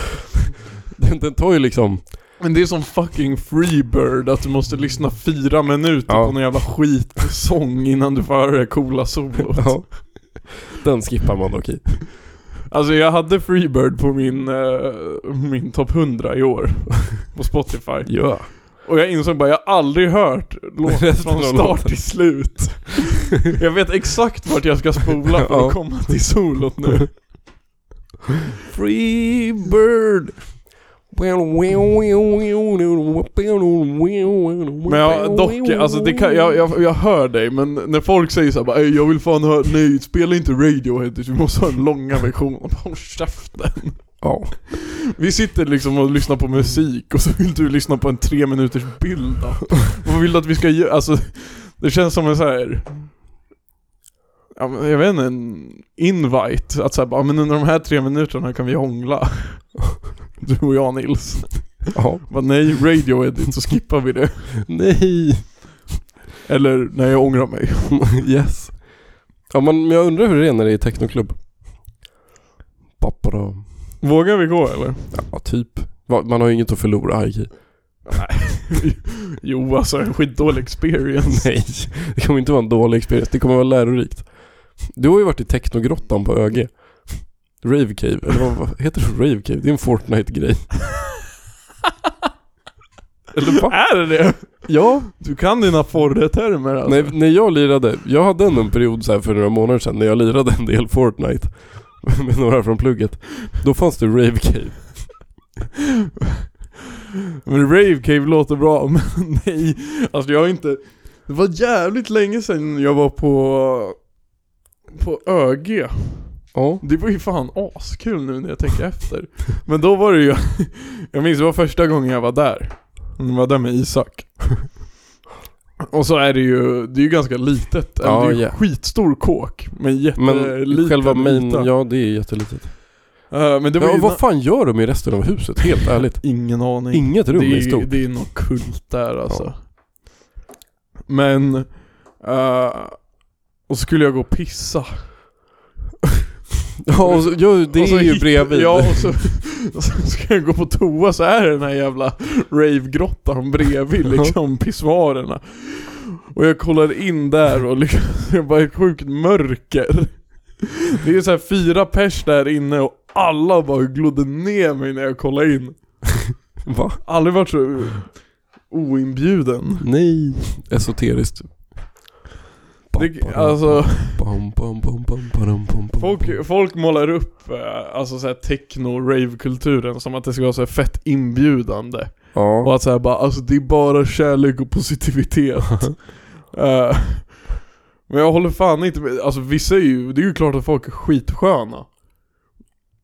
den, den tar ju liksom, Men det är som fucking Freebird, att du måste lyssna fyra minuter Ja. på någon jävla skitsång innan du får höra det coola solot ja, den skippar man dock i. Alltså jag hade Freebird på min, eh, min topp 100 i år På Spotify Ja. Och jag insåg bara, jag har aldrig hört låten från start till slut. Jag vet exakt vart jag ska spola för Ja. att komma till solot nu. Free bird. Men jag, dock, alltså det kan, jag, jag, jag hör dig men när folk säger såhär bara "Ey, jag vill fan höra, nej spela inte Radiohead, vi måste ha den långa versionen Håll käften Ja. Vi sitter liksom och lyssnar på musik och så vill du lyssna på en tre minuters bild då. Vad vill du att vi ska göra? Alltså, det känns som en så här. Ja, men jag vet inte, en invite. Att säga bara, men under de här tre minuterna kan vi hångla. Du och jag Nils. ja. Bara, nej, radio edit så skippar vi det. Nej. Eller, nej jag ångrar mig. yes. Ja men jag undrar hur det är när det är technoklubb. Pappara. Vågar vi gå eller? Ja typ. Man har ju inget att förlora Heikki. Jo alltså, en skitdålig experience. Nej. Det kommer inte vara en dålig experience. Det kommer vara lärorikt. Du har ju varit i technogrottan på ÖG. Rave Cave, eller vad, vad heter det? Rave Cave? Det är en Fortnite-grej. Eller va? Är det det? Ja. Du kan dina Forre-termer alltså. Nej, när jag lirade, jag hade en period så här för några månader sedan när jag lirade en del Fortnite med några från plugget. Då fanns det Rave Cave. Men Rave Cave låter bra, men nej. Alltså jag har inte... Det var jävligt länge sedan jag var på... På ÖG. Ja. Det var ju fan askul nu när jag tänker efter. Men då var det ju... Jag minns det var första gången jag var där. Jag var där med Isak. Och så är det ju, det är ju ganska litet. Ja, det är ju ja. skitstor kåk. Men Men jätteliten själva main, yta. ja det är jättelitet. Eh, men det var Ja, ju vad fan gör de i resten av huset? Helt ärligt. Ingen aning. Inget rum det är är, stort. det är något kult där alltså. Men, eh, och så skulle jag gå och pissa. Ja, och så, ja det Och så är ju hitt- bredvid. Ja, och så, och så ska jag gå på toa så är det den här jävla ravegrottan bredvid liksom pissoarerna. Och jag kollar in där och liksom, det bara ett sjukt mörker. Det är så här fyra pers där inne och alla bara glodde ner mig när jag kollade in. Va? Aldrig varit så oinbjuden. Nej. Esoteriskt. Det, alltså, folk, folk målar upp eh, alltså så här techno-rave-kulturen som att det ska vara så här fett inbjudande. Ja. Och att säga bara, alltså det är bara kärlek och positivitet. Eh, men jag håller fan inte med, alltså vissa är ju, det är ju klart att folk är skitsköna.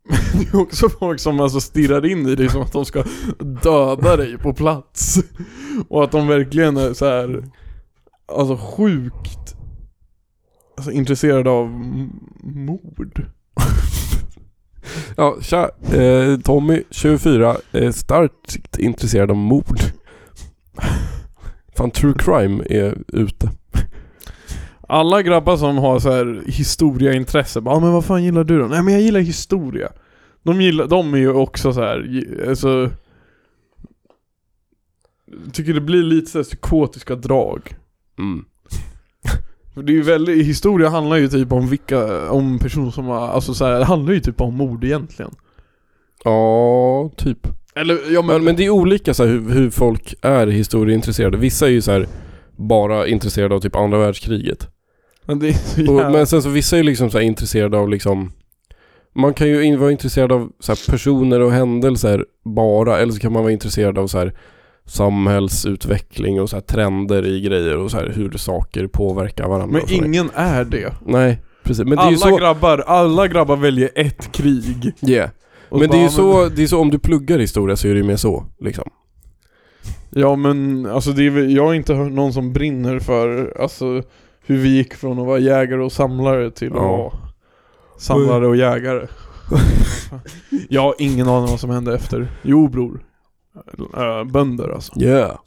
Men det är också folk som alltså stirrar in i dig som att de ska döda dig på plats. Och att de verkligen är så här, alltså sjukt alltså, intresserade av mord. Ja, tja. Eh, Tommy, 24, är starkt intresserad av mord. Fan, true crime är ute. Alla grabbar som har så här historiaintresse, bara ah, men vad fan gillar du då? Nej men jag gillar historia. De gillar, de är ju också så här, alltså Tycker det blir lite så här psykotiska drag. Mm. Det är ju väldigt, historia handlar ju typ om vilka, om personer som har, alltså så här, det handlar ju typ om mord egentligen. Ja, typ. Eller ja Men, men det är olika så här, hur, hur folk är historieintresserade. Vissa är ju så här bara intresserade av typ andra världskriget. men det är så Och, men sen så vissa är liksom så här intresserade av liksom Man kan ju vara intresserad av så här personer och händelser bara, eller så kan man vara intresserad av så här samhällsutveckling och så här trender i grejer och så här hur saker påverkar varandra. men ingen är det. Nej, precis. Men är alla så... grabbar, alla grabbar väljer ett krig. Yeah. Och Men det är ju så, det är så om du pluggar historia så är det ju mer så liksom. Ja men alltså det är, jag har inte hört någon som brinner för alltså hur vi gick från att vara jägare och samlare till att Ja. vara samlare och jägare. jag har ingen aning vad som hände efter. Jo bror. Äh, bönder alltså. Yeah.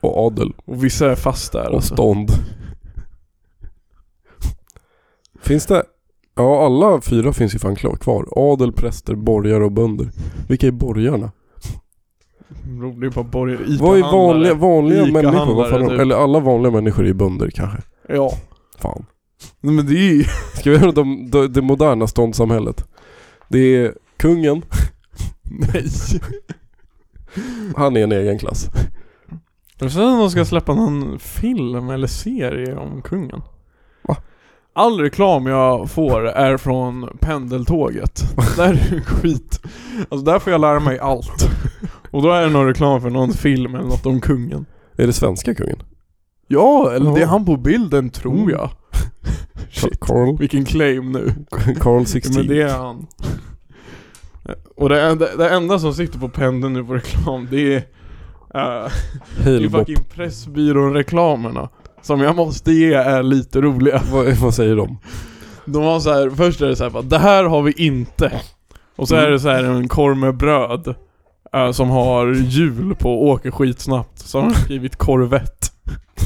Och adel. Och vissa är fast där Och alltså. stånd. Finns det? Ja, alla fyra finns ju fan kvar. Adel, präster, borgare och bönder. Vilka är borgarna? Det är bara borgare, Vad är vanliga, vanliga människor? Vad fan, typ. Eller alla vanliga människor är bönder kanske. Ja. Fan. Nej, men det är ju... Ska vi göra de, de, det moderna ståndssamhället? Det är kungen, Nej. Han är en egen klass. Jag tror att de ska släppa någon film eller serie om kungen. Va? All reklam jag får är från pendeltåget. där är det skit. Alltså där får jag lära mig allt. Och då är det någon reklam för någon film eller något om kungen. Är det svenska kungen? Ja, eller det är han på bilden tror Mm. jag. Shit, Carl, vilken claim nu. Carl Ja, 16. Men det är han. Och det, det, det enda som sitter på pendeln nu på reklam det är uh, Det är fucking Pressbyrån-reklamerna Som jag måste ge är lite roliga. Vad, vad säger de? De har så här, först är det så här, bara, det här har vi inte. Och så är Mm. det så här en korv med bröd eh, Som har hjul på och åker skitsnabbt. Så har de skrivit korvett.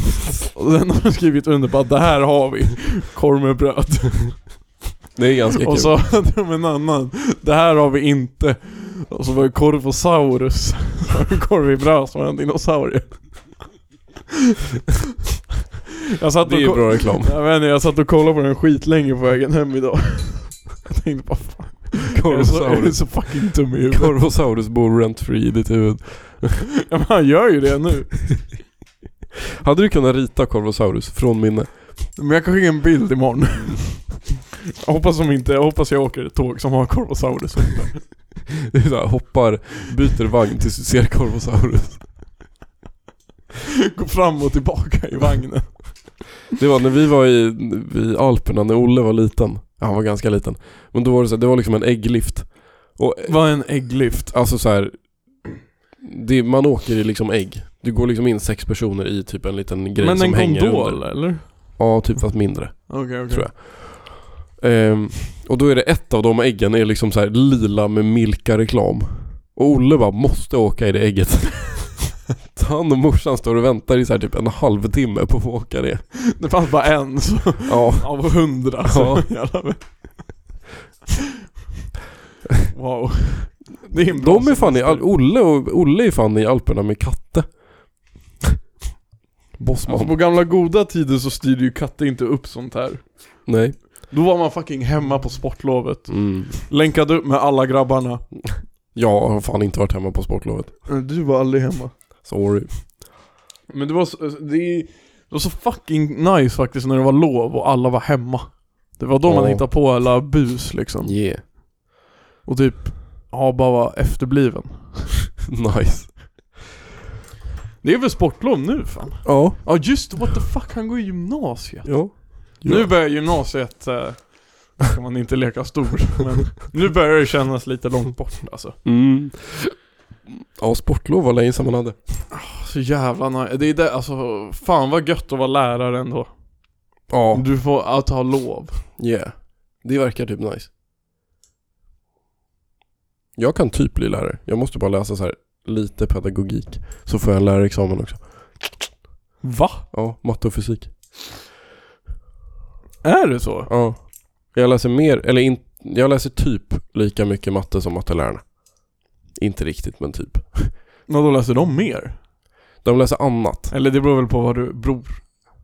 Och sen har de skrivit under på att det här har vi. Korv med bröd Det är ganska kul. Och så hade de en annan Det här har vi inte Och så var det korvosaurus det korv i bröd som var en dinosaurie Jag satt det är ju bra reklam. jag, vet inte, jag satt och kollade på den skitlänge på vägen hem idag Jag tänkte bara fan så, jag är så fucking dum i huvudet. Korvosaurus bor rent free i ditt huvud. Ja, men han gör ju det nu. Hade du kunnat rita Korvosaurus från minne? Men jag kan skicka en bild imorgon. Jag hoppas, som inte, jag hoppas jag åker ett tåg som har Corvosaurus. Det är såhär, hoppar, byter vagn tills du ser Korvosaurus. Går fram och tillbaka i vagnen. Det var när vi var i, i Alperna, när Olle var liten. Ja, han var ganska liten. Men då var det så här, det var liksom en ägglift. Och Vad är en ägglift? alltså så här, det, man åker i liksom ägg. Du går liksom in sex personer i typ en liten grej Men som en hänger kondol under. eller? Ja, typ fast mindre. Okej okej. Tror jag. Ehm, och då är det ett av de äggen är liksom så här lila med Milka-reklam. Och Olle bara måste åka i det ägget. Han och morsan står och väntar i så här typ en halvtimme på att få åka det. Det fanns bara en så, Ja. av hundra. Så, jävla... Wow. Det är en bra De är fan i. Al- Olle, och, Olle är fan i Alperna med katte. Bossman. Alltså på gamla goda tider så styrde ju katter inte upp sånt här. Nej. Då var man fucking hemma på sportlovet. Mm. Länkade upp med alla grabbarna. Jag har fan inte varit hemma på sportlovet. Du var aldrig hemma. Sorry. Men det var så, det, det var så fucking nice faktiskt när det var lov och alla var hemma. Det var då man Ja. hittade på alla bus liksom. Yeah. Och typ, ja bara var efterbliven. Nice. Det är väl sportlov nu fan? Ja. Ja just what the fuck, han går i gymnasiet. Ja. Nu börjar gymnasiet, eh, kan man inte leka stor, men nu börjar det kännas lite långt bort alltså. Mm. Ja, sportlov var länge sedan man hade. Så jävla nice. Det är det, alltså fan vad gött att vara lärare ändå. Ja. Du får att ha lov. Yeah. Det verkar typ nice. Jag kan typ bli lärare. Jag måste bara läsa så här lite pedagogik. Så får jag en lärarexamen också. Va? Ja, matte och fysik. Är det så? Ja. Jag läser mer, eller in, jag läser typ lika mycket matte som mattelärarna. Inte riktigt men typ. Men då läser de mer? De läser annat. Eller det beror väl på vad du, bror.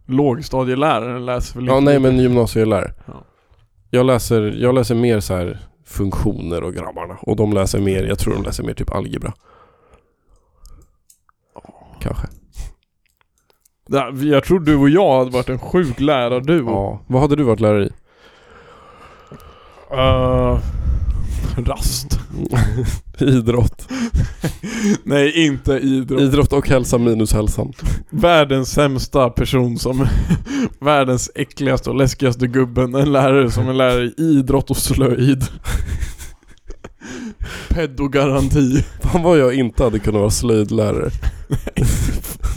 Lågstadieläraren läser väl Ja inte nej lika- men gymnasielärare. Ja. Jag läser, jag läser mer så här funktioner och grabbarna. Och de läser mer, jag tror de läser mer typ algebra. Kanske. Ja, Jag tror du och jag hade varit en sjuk lärarduo. Ja. Vad hade du varit lärare i? Uh, rast. Idrott. Nej, inte idrott. Idrott och hälsa minus hälsan. Världens sämsta person som Världens äckligaste och läskigaste gubben En lärare som är lärare i idrott och slöjd Pedogaranti Fan vad jag inte hade kunnat vara slöjdlärare.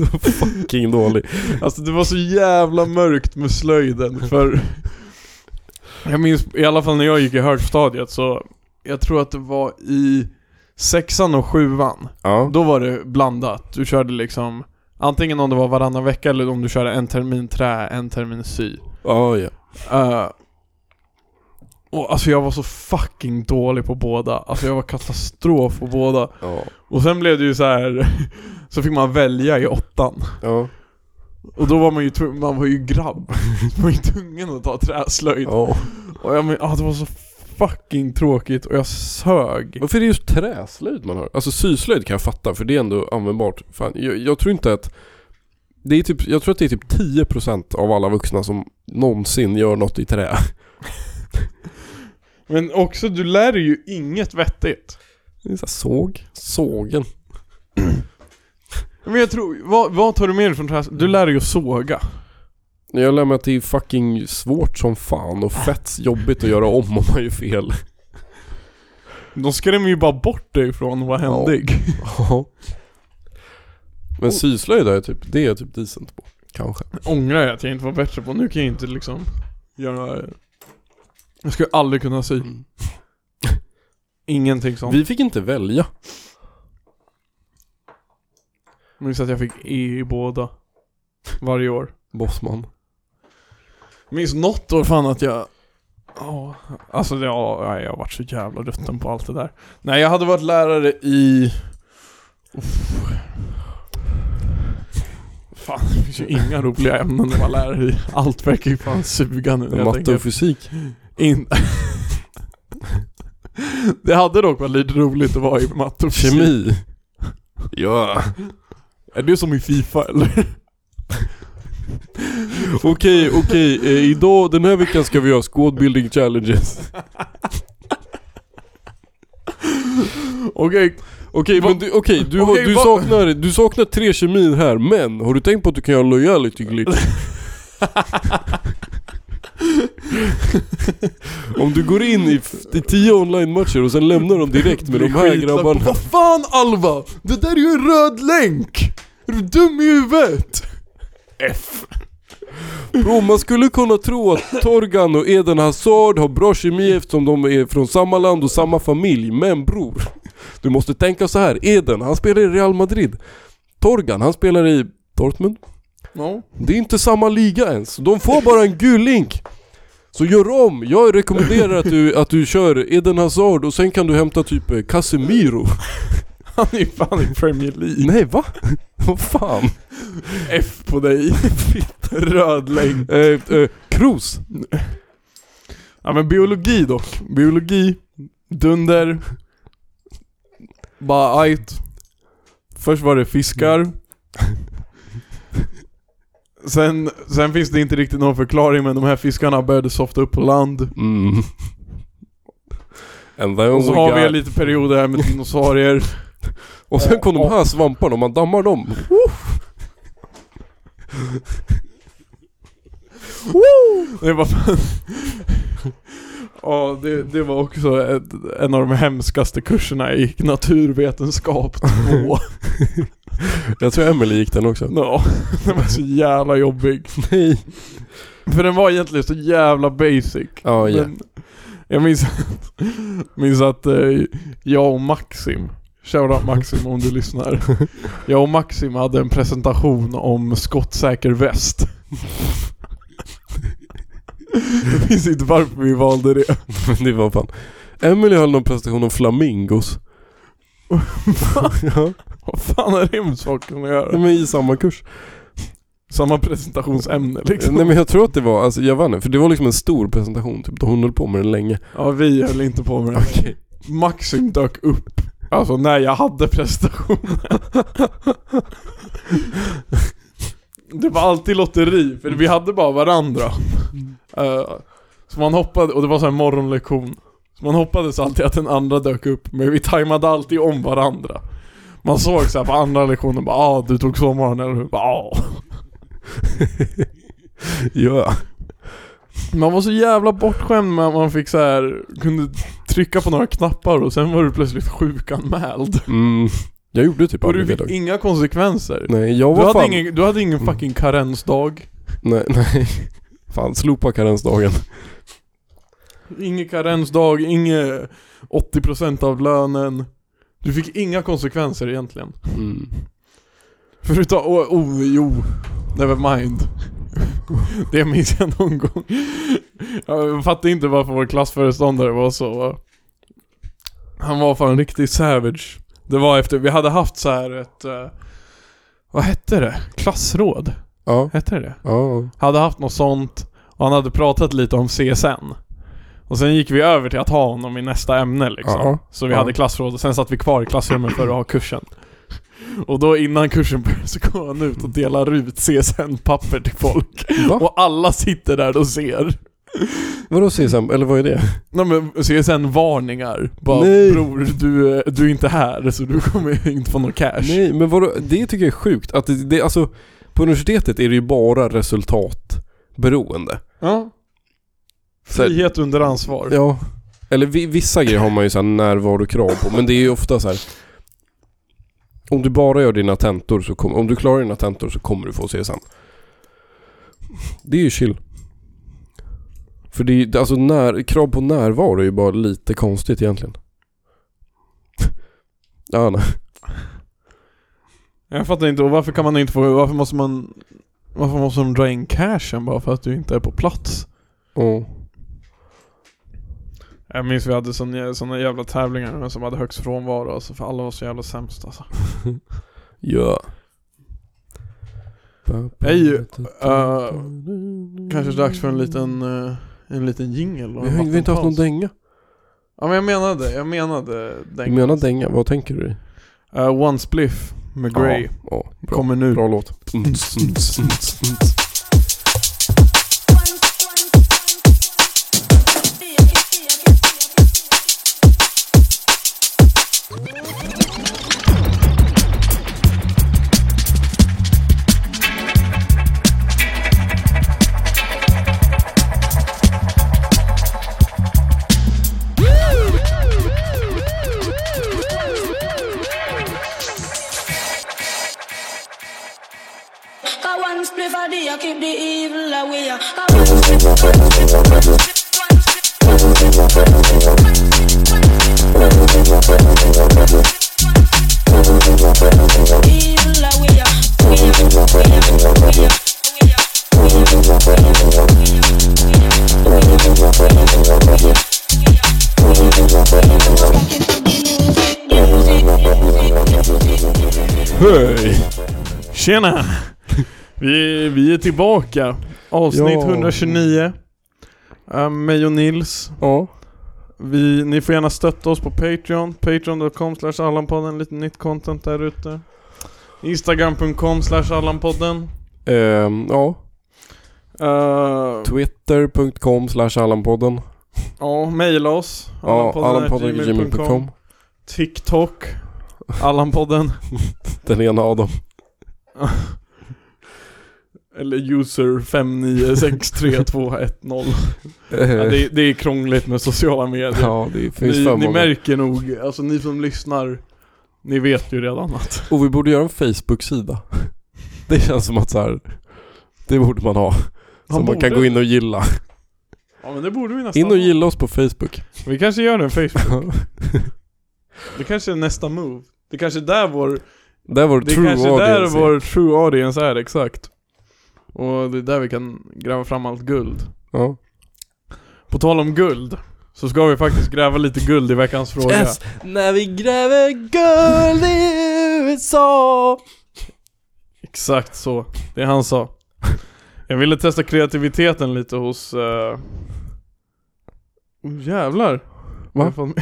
Så fucking dålig. Alltså det var så jävla mörkt med slöjden för Jag minns i alla fall när jag gick i högstadiet så Jag tror att det var i sexan och sjuan Ja. Då var det blandat, du körde liksom Antingen om det var varannan vecka eller om du körde en termin trä, en termin sy Ja, ja. Uh, och alltså jag var så fucking dålig på båda. Alltså jag var katastrof på båda. Ja. Och sen blev det ju så här så fick man välja i åttan. Ja. Och då var man ju man var ju grabb. Man var ju tvungen att ta träslöjd. ja. Och jag men, ah, det var så fucking tråkigt och jag sög. Varför är det just träslöjd man har? Alltså syslöjd kan jag fatta för det är ändå användbart. Fan, jag, jag tror inte att det är typ, jag tror att det är typ 10% av alla vuxna som någonsin gör något i trä. Men också, du lär dig ju inget vettigt. Det är så såg, sågen. Men jag tror, vad, vad tar du med dig från träslöjd? Du lär dig att såga. Jag lär mig att det är fucking svårt som fan och fett jobbigt att göra om om man gör fel. De skrämmer ju bara bort dig från att vara händig. Ja. Men syslöjd är jag typ, det är jag typ decent på. Kanske. ångrar jag att jag inte var bättre på. Nu kan jag inte liksom göra... Jag skulle aldrig kunna sy. Ingenting sånt. Vi fick inte välja. Jag minns att jag fick E i båda. Varje år. Bossman. Jag minns något år fan att jag... Ja, alltså ja, nej, jag har varit så jävla rutten på allt det där. Nej, jag hade varit lärare i... Uff. Fan, det finns ju inga roliga ämnen att vara lärare i. Allt verkar ju fan suga nu Matte och fysik. In... Det hade dock varit lite roligt att vara i matte och fysik. Kemi. Ja. Är det som i Fifa eller? Okej, okej. Eh, idag, den här veckan ska vi göra squad building challenges. Okej, Okej, men du, okej, du, har- Okej, du, va- saknar, du saknar tre kemin här, men har du tänkt på att du kan göra loyalty glitch? Om du går in i, i tio online-matcher och sen lämnar dem direkt med de här grabbarna. Vad fan Alva? Det där är ju en röd länk! Är du dum i huvudet? F. Bro, man skulle kunna tro att Torgan och Eden Hazard har bra kemi eftersom de är från samma land och samma familj. Men bror, du måste tänka så här. Eden, han spelar i Real Madrid. Torgan, han spelar i Dortmund. No. Det är inte samma liga ens. De får bara en gul link. Så gör om. Jag rekommenderar att du, att du kör Eden Hazard och sen kan du hämta typ eh, Casemiro. Han är fan i Premier League. Nej va? Vad fan? F på dig. Röd länk. Eh, eh, Kroos. Ja men biologi dock. Biologi, dunder, bara ajt. Först var det fiskar. Sen, sen finns det inte riktigt någon förklaring men de här fiskarna började softa upp på land. Mm. And Och så har vi got- lite perioder här med dinosaurier. Och sen kom de här svamparna, om man dammar dem. Det var fan... Ja, det, det var också ett, en av de hemskaste kurserna i naturvetenskap 2. Jag tror Emily gick den också. Ja, den var så jävla jobbig. Nej. För den var egentligen så jävla basic. Ja, ja. Men jag minns att, minns att eh, jag och Maxim, shoutout Maxim om du lyssnar. Jag och Maxim hade en presentation om skottsäker väst. Jag minns inte varför vi valde det. Men det var fan. Emily höll någon presentation om flamingos. ja, Vad fan har det med saken att göra? men i samma kurs. Samma presentationsämne liksom. Nej men jag tror att det var, alltså jag inte, för det var liksom en stor presentation typ, hon höll på med den länge. Ja, vi höll inte på med det. Okej. Maxim dök upp. Alltså när jag hade presentationen. Det var alltid lotteri, för vi hade bara varandra. Eh, så man hoppade, och det var så här morgonlektion. Så man hoppades alltid att den andra dök upp, men vi tajmade alltid om varandra. Man såg så här på andra lektionen bara ah, du tog sovmorgon eller hur? Bara, ah. Ja. Man var så jävla bortskämd med att man fick så här kunde trycka på några knappar och sen var du plötsligt sjukanmäld. Mm. Jag gjorde typ Och du aldrig det fick dock. inga konsekvenser. Nej, jag Du var hade, fan... ingen, du hade ingen fucking karensdag. Nej, nej. Fan, slopa karensdagen. Ingen karensdag, inget 80% av lönen. Du fick inga konsekvenser egentligen. Mm. Förutom, oh, oh jo, never mind. Det minns jag någon gång. Jag fattar inte varför vår klassföreståndare var så... Han var fan riktigt savage. Det var efter, vi hade haft så här ett... eh, vad hette det? Klassråd? Ja. Hette det det? Ja. Hade haft något sånt och han hade pratat lite om CSN. Och sen gick vi över till att ha honom i nästa ämne liksom. Ja. Så vi Ja. hade klassråd och sen satt vi kvar i klassrummet för att ha kursen. Och då innan kursen började så går han ut och delar ut CSN-papper till folk. Va? Och alla sitter där och ser. Vadå CSN, eller vad är det? Nej men CSN-varningar. Bara Nej. bror, du, är- du är inte här så du kommer inte få någon cash. Nej, men vadå, det tycker jag är sjukt. Att det, det, alltså, på universitetet är det ju bara resultatberoende. Ja. Frihet under ansvar. Ja. Eller vi, vissa grejer har man ju såhär närvarokrav på, men det är ju ofta så här. Om du bara gör dina tentor så kommer, om du klarar dina tentor så kommer du få CSN. Det är ju chill. För det är ju- alltså när, krav på närvaro är ju bara lite konstigt egentligen. Ja, nej. Jag fattar inte, och varför kan man inte få, varför måste man Varför måste de dra in cashen bara för att du inte är på plats? Ja. Jag minns vi hade såna jävla tävlingar som hade högst frånvaro alltså, för alla var så jävla sämst alltså. Ja. Hej, eh, Kanske dags för en liten, eh, en liten jingle Vi har, vi har inte haft någon dänga. Ja men jag menade, jag menade Du den. menar dänga, vad tänker du? Uh, One Spliff med Grey. Ja, ja bra. Kommer nu. Bra låt. Mm, mm, mm, mm. Got Tjena! Vi, vi är tillbaka. Avsnitt Ja. 129. Uh, mig och Nils. Ja. Vi, ni får gärna stötta oss på Patreon. Patreon.com slash Allanpodden. Lite nytt content där ute. Instagram.com slash Allanpodden. Ehm, ja. Uh, Twitter.com slash Allanpodden. ja, mejla oss. Ja, Allanpodden Allanpodden.gmail.com. TikTok. Allanpodden. Den ena av dem. Eller user 59632110. Ja, det, det är krångligt med sociala medier. Ja, det finns ni, ni märker nog, alltså ni som lyssnar, ni vet ju redan att Och vi borde göra en Facebook-sida. Det känns som att så här. Det borde man ha. Som man kan borde- gå in och gilla. Ja men det borde vi nästan In och gilla oss på Facebook. Vi kanske gör en Facebook. Det kanske är nästa move. Det kanske är där vår, Det är vår det är true kanske där vår true audience är, exakt. Och det är där vi kan gräva fram allt guld. Ja. På tal om guld, så ska vi faktiskt gräva lite guld i veckans fråga. Yes! När vi gräver guld i USA. Exakt så. Det han sa. Jag ville testa kreativiteten lite hos... Uh... Oh, jävlar. Va?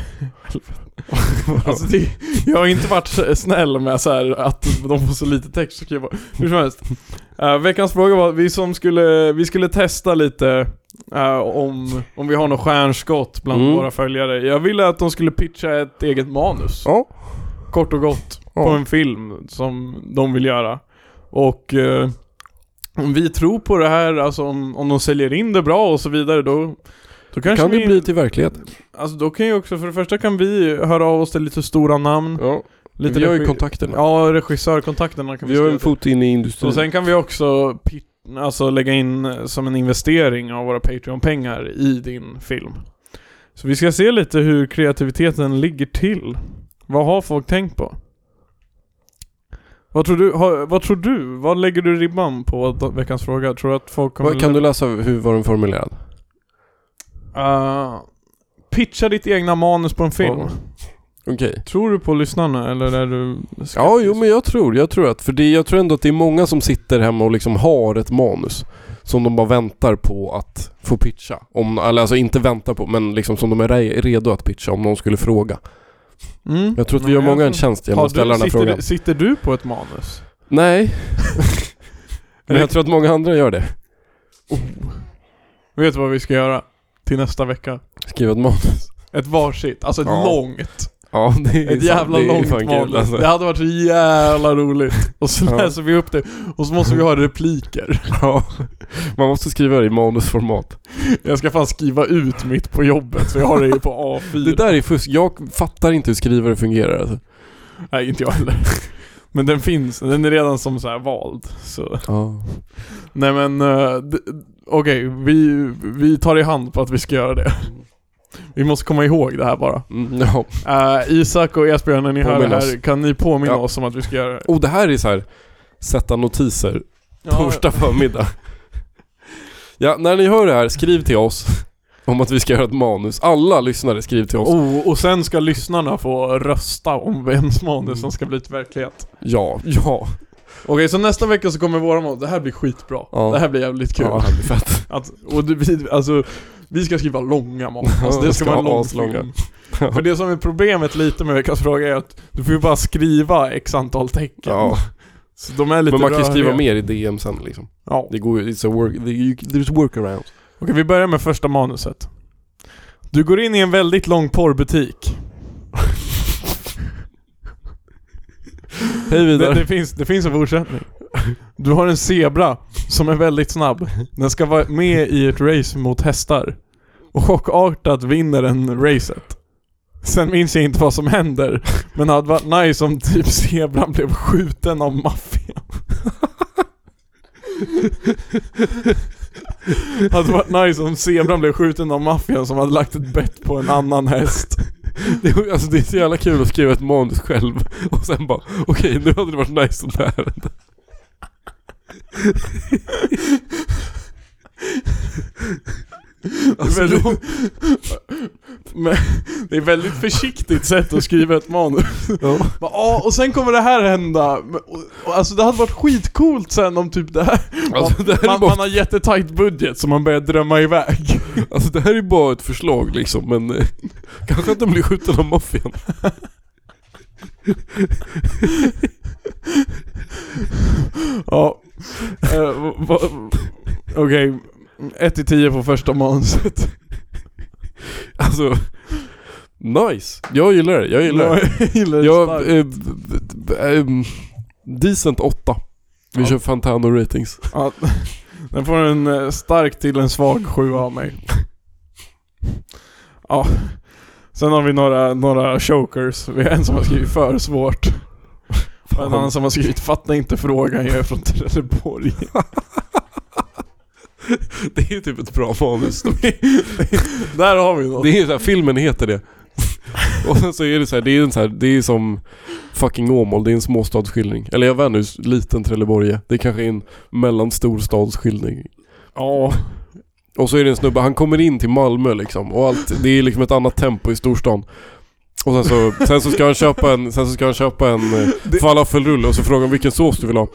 alltså det, jag har inte varit snäll med så här att de får så lite text jag bara, hur som helst. Eh, veckans fråga var, vi som skulle, vi skulle testa lite eh, om, om vi har något stjärnskott bland Mm. våra följare. Jag ville att de skulle pitcha ett eget manus. Ja. Kort och gott. På Ja. en film som de vill göra. Och eh, om vi tror på det här, alltså om, om de säljer in det bra och så vidare då då kanske Kan vi, det bli till verklighet? Alltså då kan ju också, för det första kan vi höra av oss till lite stora namn. Ja. Lite vi har ju kontakterna. Ja, regissörkontakterna kan vi, vi har en fot in i industrin. Och sen kan vi också pit- alltså lägga in som en investering av våra Patreon-pengar i din film. Så vi ska se lite hur kreativiteten ligger till. Vad har folk tänkt på? Vad tror du? Har, vad tror du? Vad lägger du ribban på veckans fråga? Tror du att folk kommer... Kan du läsa hur var den formulerad? Uh, pitcha ditt egna manus på en film. Ja. Okej. Tror du på lyssnarna eller är du skeptisk? Ja, jo men jag tror, jag tror att, för det, jag tror ändå att det är många som sitter hemma och liksom har ett manus som de bara väntar på att få pitcha. Om, eller alltså inte väntar på, men liksom som de är re- redo att pitcha om någon skulle fråga. Mm. Jag tror att vi gör många en tjänst genom att ställa du, den här sitter, frågan. du- sitter du på ett manus? Nej. men jag tror att många andra gör det. Vet du vad vi ska göra? Till nästa vecka? Skriva ett manus. Ett varsitt, alltså ett Ja. långt. Ja, det är Ett jävla det är långt fan kul, manus. alltså. Det hade varit så jävla roligt. Och så Ja. läser vi upp det, och så måste vi ha repliker. Ja. Man måste skriva det i manusformat. Jag ska fan skriva ut mitt på jobbet, så jag har det på A4. Det där är fusk. Jag fattar inte hur skrivare fungerar alltså. Nej, inte jag heller. Men den finns, den är redan som så här vald. Så. Ja. Nej men, d- okej, vi, vi tar i hand på att vi ska göra det. Vi måste komma ihåg det här bara. Mm, ja. Eh, Isak och Esbjörn, när ni hör Påminn det oss. här, kan ni påminna Ja. oss om att vi ska göra det? Och det här är så här. sätta notiser torsdag förmiddag. Ja, när ni hör det här, skriv till oss om att vi ska göra ett manus. Alla lyssnare, skriv till oss. Oh, och sen ska lyssnarna få rösta om vems manus som ska bli till verklighet. Ja, ja. Okej, så nästa vecka så kommer våra manus, det här blir skitbra. Ja. Det här blir jävligt kul. Ja, det här blir fett. Att, och du, vi, alltså, vi ska skriva långa manus. Alltså, det ska vara en lång film. För det som är problemet lite med veckans fråga är att du får ju bara skriva x antal tecken. Ja. Så de är lite Men man kan ju skriva mer i DM sen liksom. Ja. Det går ju, it's a work, there's workaround. Okej, vi börjar med första manuset. Du går in i en väldigt lång porrbutik. Hej Det, vidare. det, finns, det finns en fortsättning. Du har en zebra som är väldigt snabb. Den ska vara med i ett race mot hästar. Och chockartat vinner den racet. Sen minns jag inte vad som händer. Men det hade varit nice om typ zebran blev skjuten av maffian. hade varit nice om zebran blev skjuten av maffian som hade lagt ett bett på en annan häst. Det, är- alltså det är så jävla kul att skriva ett manus själv och sen bara okej nu hade det varit nice om det. här hände. Alltså, väldigt, men, det är väldigt försiktigt sätt att skriva ett manus. ja. Bara, Ja, och sen kommer det här hända. Men- och- och Alltså det hade varit skitcoolt sen om typ det här... Alltså, det här är man, bara- man har jättetajt budget så man börjar drömma iväg. Alltså det här är bara ett förslag liksom men eh, kanske att den blir skjuten av maffian. Ja. Uh, Okej. 1 till 10 på första manuset. Alltså, nice. Jag gillar det, jag gillar det. Jag gillar det Jag, eh, ehm, decent 8. Vi Ja. kör Fantano ratings. Ja, den får en eh, stark till en svag 7 av mig. Ja. Sen har vi några, några chokers. Vi har en som har skrivit för svårt. Och en annan som har skrivit 'Fatta inte frågan, jag är från Trelleborg' Det är ju typ ett bra manus. Där har vi något. Det är så här, filmen heter det. Och sen så är det så här, det är en så här, det är som fucking Åmål, det är en småstadsskildring. Eller jag vet inte hur liten Trelleborg är. Det är kanske en mellanstorstadsskildring. Ja. Och så är det en snubbe, han kommer in till Malmö liksom och allt, det är liksom ett annat tempo i storstan. Och sen så, sen så ska han köpa en, sen så ska han köpa en eh, falafelrulle och så frågar han vilken sås du vill ha.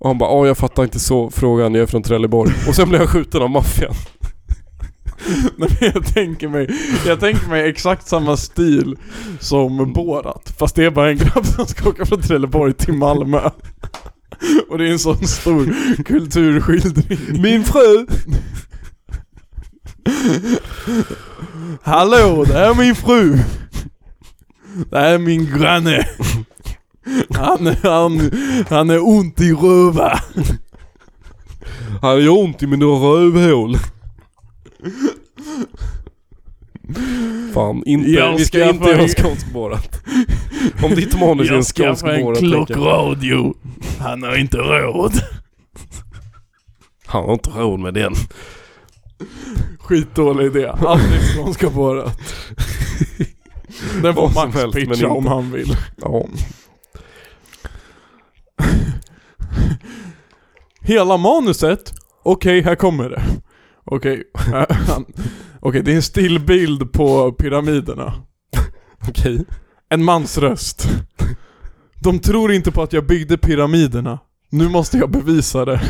Och han bara, ja jag fattar inte så frågan, jag är från Trelleborg. Och sen blir han skjuten av maffian. Nej, men jag tänker mig, jag tänker mig exakt samma stil som Borat. Fast det är bara en grabb som ska åka från Trelleborg till Malmö. Och det är en sån stor kulturskildring. Min fru! Hallå, det här är min fru. Det här är min granne. Han, han, han är ont i röva. Han gör ont i mina rövhål. Fan, inte, Jag vi ska inte göra en- skånsk Borat. Om ditt manus är en skånsk skaffar en klockradio. Han har inte råd. Han har inte råd med den. Skitdålig idé. Aldrig skånska Borat. Den får Max pitcha om han vill. Ja. Hela manuset, okej här kommer det. Okej, han- okej det är en stillbild på pyramiderna. Okej. En mans röst. De tror inte på att jag byggde pyramiderna. Nu måste jag bevisa det.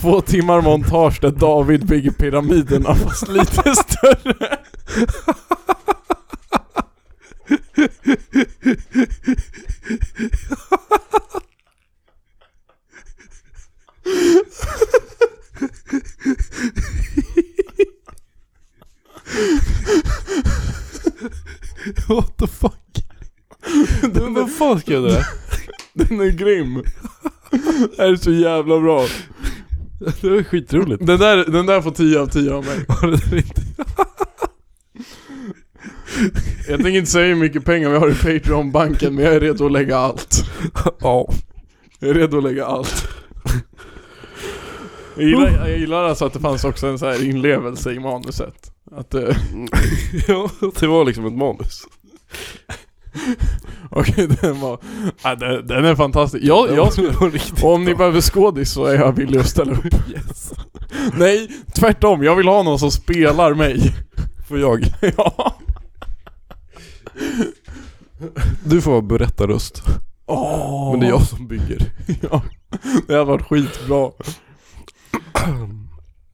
Två timmar montage där David bygger pyramiderna fast lite större. What the fuck? Men vad fan jag göra det? Den är grym. Det här är så jävla bra. Det var skitroligt. Den där, den där får 10 av 10 av mig. Var det inte? Jag tänker inte säga hur mycket pengar vi har i Patreon-banken men jag är redo att lägga allt. Ja. Jag är redo att lägga allt. Jag gillar, jag gillar alltså att det fanns också en så här inlevelse i manuset. Att, eh, ja, det var liksom ett manus. okej den var, ja, den, den är fantastisk. Jag, jag skulle, Det om ni behöver skådis så är jag villig att ställa upp. Yes. Nej, tvärtom. Jag vill ha någon som spelar mig. Får jag? ja. Du får vara berättarröst. Åh. Men det är jag som bygger. ja. Det hade varit skitbra.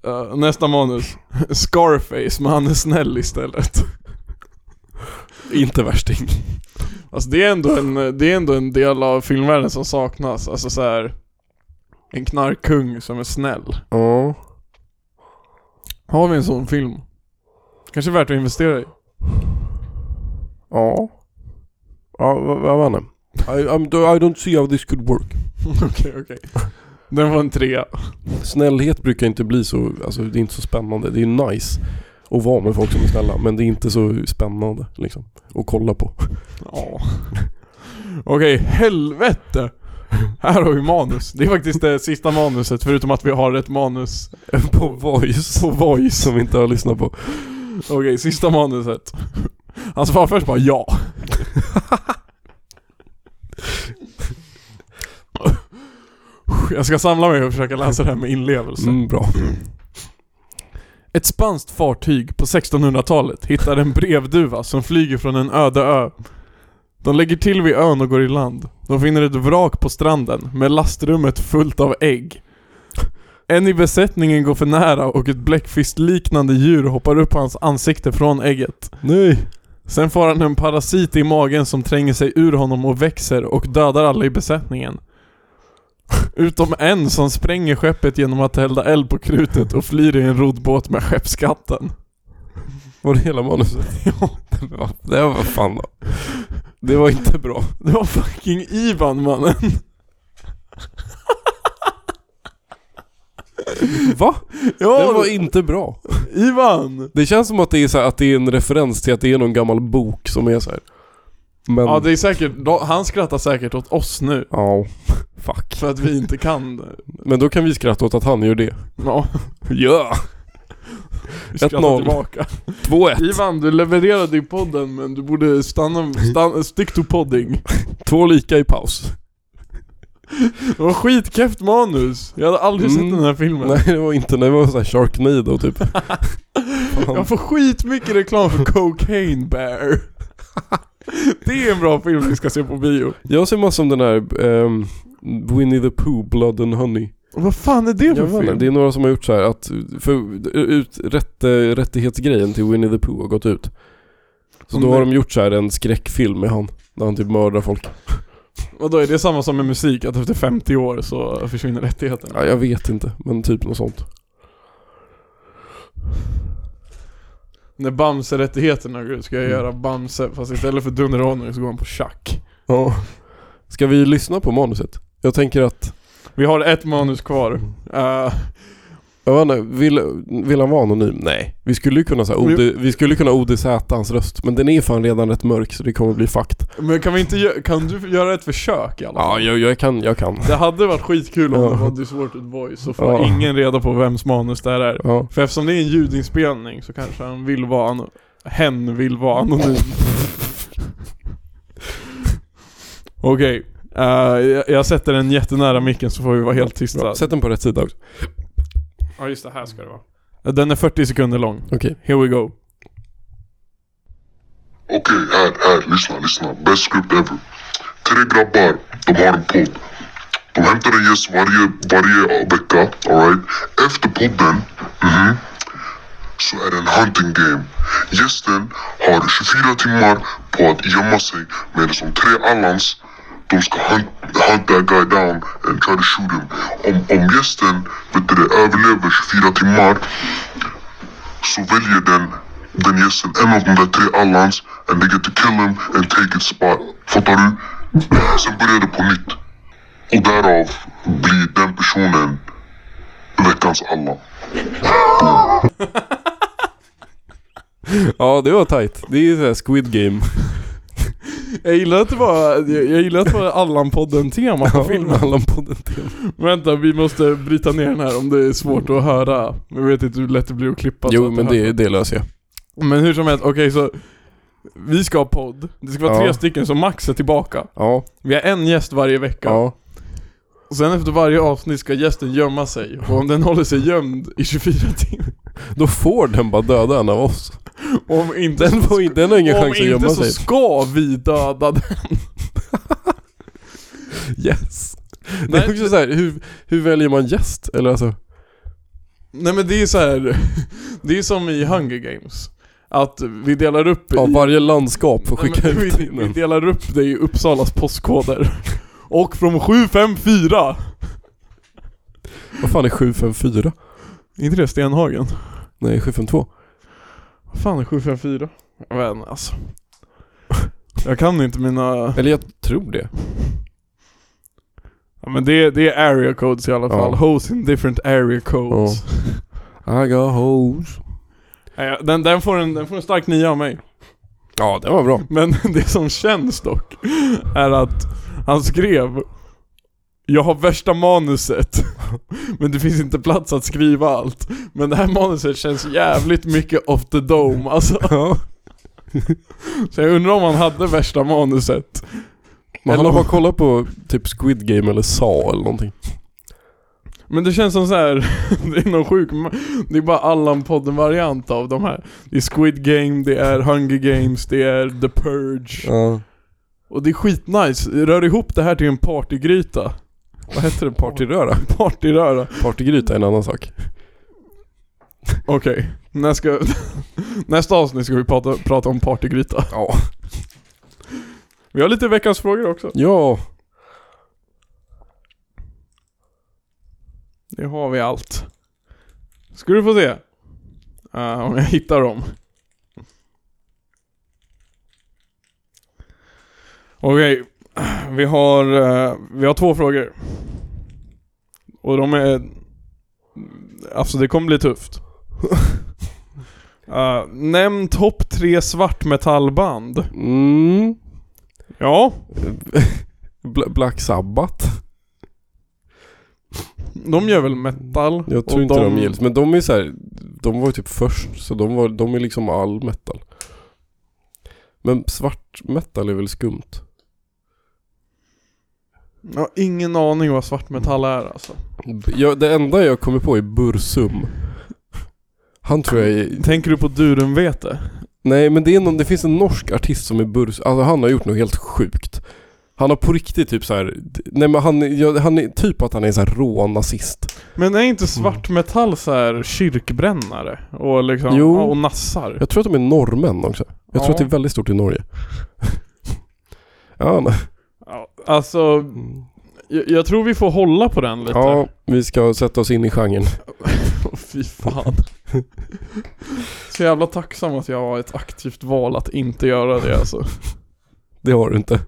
Eh, nästa manus. Scarface, men han är snäll istället. Inte värsting. Alltså det är ändå en, det är ändå en del av filmvärlden som saknas, alltså så här. En knarkkung som är snäll. Ja. Har vi en sån film? Kanske värt att investera i. Ja. Ja, vad inte. I, I don't see how this could work. Okej, okej. Den var en trea. Snällhet brukar inte bli så, alltså det är inte så spännande. Det är nice att vara med folk som är snälla, men det är inte så spännande liksom. Att kolla på. Ja. Okej, helvete! Här har vi manus. Det är faktiskt det sista manuset, förutom att vi har ett manus på voice. på voice. Som vi inte har lyssnat på. Okej, sista manuset. Han svarar först bara ja. Jag ska samla mig och försöka läsa det här med inlevelse. Mm, bra. Ett spanskt fartyg på 1600-talet hittar en brevduva som flyger från en öde ö. De lägger till vid ön och går i land. De finner ett vrak på stranden med lastrummet fullt av ägg. En i besättningen går för nära och ett bläckfiskliknande djur hoppar upp på hans ansikte från ägget. Nej. Sen får han en parasit i magen som tränger sig ur honom och växer och dödar alla i besättningen. Utom en som spränger skeppet genom att elda eld på krutet och flyr i en roddbåt med skeppskatten. Var det hela manuset? Ja. Det var, det var fan då. Det var inte bra. Det var fucking Ivan mannen. Va? Ja, Det var inte bra. Ivan! Det känns som att det är så här, att det är en referens till att det är någon gammal bok som är så här. Men, Ja det är säkert, han skrattar säkert åt oss nu. ja. Fuck. För att vi inte kan det. Men då kan vi skratta åt att han gör det. Ja, Ja! vi skrattar 1-0. tillbaka. 2-1. Ivan, du levererade i podden men du borde stanna, stanna stick to podding. Två lika i paus. Det var skitkeft manus. Jag hade aldrig Mm. sett den här filmen. Nej det var inte, det var såhär Sharknado typ. Jag får skitmycket reklam för Cocaine Bear. Det är en bra film vi ska se på bio. Jag ser massor om den här ehm, Winnie the Pooh, Blood and Honey. Vad fan är det Jag för inte, film? det är några som har gjort så här att, för ut, rätt, rättighetsgrejen till Winnie the Pooh har gått ut. Så Om då har de gjort så här en skräckfilm med han. Där han typ mördar folk. Och då är det samma som med musik, att efter 50 år så försvinner rättigheterna. Ja, jag vet inte, men typ något sånt. När Bamse-rättigheterna går ut ska jag göra Bamse, fast istället för Dunderhonung så går han på schack. Ja. Ska vi lyssna på manuset? Jag tänker att, Vi har ett manus kvar. Uh, jag vet inte, vill, vill han vara anonym? Nej. Vi skulle ju kunna säga OD, vi skulle kunna ODZ hans röst, men den är fan redan rätt mörk så det kommer bli fakt. men kan vi inte kan du göra ett försök i alla Ja, fall? jag, jag kan, jag kan. Det hade varit skitkul om Ja. det var Distorted Voice, så får Ja. ingen reda på vems manus det här är. Ja. För eftersom det är en ljudinspelning så kanske han vill vara ano- hen vill vara anonym. Okej, eh, jag, jag sätter den jättenära micken så får vi vara helt tysta. Sätt den på rätt sida också. Ja just det, här ska det vara. Den är 40 sekunder lång. Okej. Here we go. Okej, här, här, lyssna, lyssna. Best script ever. Tre grabbar, de har en podd. De hämtar en gäst varje, varje vecka, alright? Efter podden, mhm, så är det en hunting game. Gästen har 24 timmar på att gömma sig medan de tre allans, de ska hunt, hunt that guy down and try to shoot him. Om, om gästen, vet du det, överlever 24 timmar så väljer den, den gästen en av de där tre allans and they get to kill him and take his spot. Fattar du? Sen börjar det på nytt. Och därav blir den personen veckans alla. Ja, det var tight. Det är ju såhär Squid Game. Jag gillar att det var, jag, gillar att det var Allan-podden-tema på filmen. Allan på den tiden. Vänta, vi måste bryta ner den här om det är svårt att höra. Jag vet inte hur lätt det blir att klippa. Jo, men det, det löser jag. Men hur som helst, okej så Vi ska ha podd, det ska vara Ja. tre stycken så Max är tillbaka Ja, Vi har en gäst varje vecka ja. Och sen efter varje avsnitt ska gästen gömma sig Och om den håller sig gömd i 24 timmar Då får den bara döda en av oss. Om inte Den, får, den har ingen Om chans att inte gömma så sig. ska vi döda den Yes. Det Nej, är också så här, hur, hur väljer man gäst? Eller alltså, Nej men det är så här. Det är som i Hunger Games att vi delar upp Ja, i, varje landskap får Nej, skicka men ut vi, in vi en. delar upp det i Uppsalas postkoder. Och från 754, Vad fan är 754? Inte det Stenhagen? Nej, 752. Vad fan är 754? Jag vet inte alltså. Jag kan inte mina... Eller jag tror det. Ja, men det, det är area codes i alla fall. Ja. Hoes in different area codes. I got hoes. Den, den, får en, den får en stark nia av mig. Ja, det var bra. Men det som känns dock är att han skrev Jag har värsta manuset Men det finns inte plats att skriva allt. Men det här manuset känns jävligt mycket off the dome alltså. Ja. Så jag undrar om han hade värsta manuset. Man Eller om- bara kollat på typ Squid Game eller Saw eller någonting. Men det känns som så här, det är någon sjuk Det är bara Allan-podden variant av de här. Det är Squid Game, det är Hunger Games, det är The Purge. Ja. Och det är skitnice, rör ihop det här till en partygryta Vad heter det? Partyröra. Partyröra Partygryta är en annan sak. Okej, när ska, nästa avsnitt ska vi prata, prata om partygryta. Ja. Vi har lite veckans frågor också. Ja. Det har vi allt. Ska du få se. Uh, om jag hittar dem. Okej, vi har, eh, vi har två frågor. Och de är... Alltså det kommer bli tufft. Uh, nämn topp tre svartmetallband. Mm. Ja, Bla- Black Sabbath. de gör väl metal. Jag tror inte de, gills. Men de är så här, de var ju typ först. Så de, var, de är liksom all metal. Men svart metal är väl skumt? Jag har ingen aning vad svartmetall är alltså. Jag, det enda jag kommer på är Bursum. Han tror jag är... Tänker du på Durumvete? Nej men det, är någon, det finns en norsk artist som är Bursum. Alltså han har gjort något helt sjukt. Han har på riktigt typ så här. Nej men han, jag, han är typ att han är så här rå nazist. Men är inte svartmetall så här kyrkbrännare? Och liksom, Jo. ja, och nassar? Jag tror att de är norrmän också. Jag tror Ja. att det är väldigt stort i Norge. ja, nej. Alltså, jag, jag tror vi får hålla på den lite. ja, vi ska sätta oss in i genren. Åh, Fy fan. Så jävla tacksam att jag har ett aktivt val att inte göra det alltså. Det har du inte.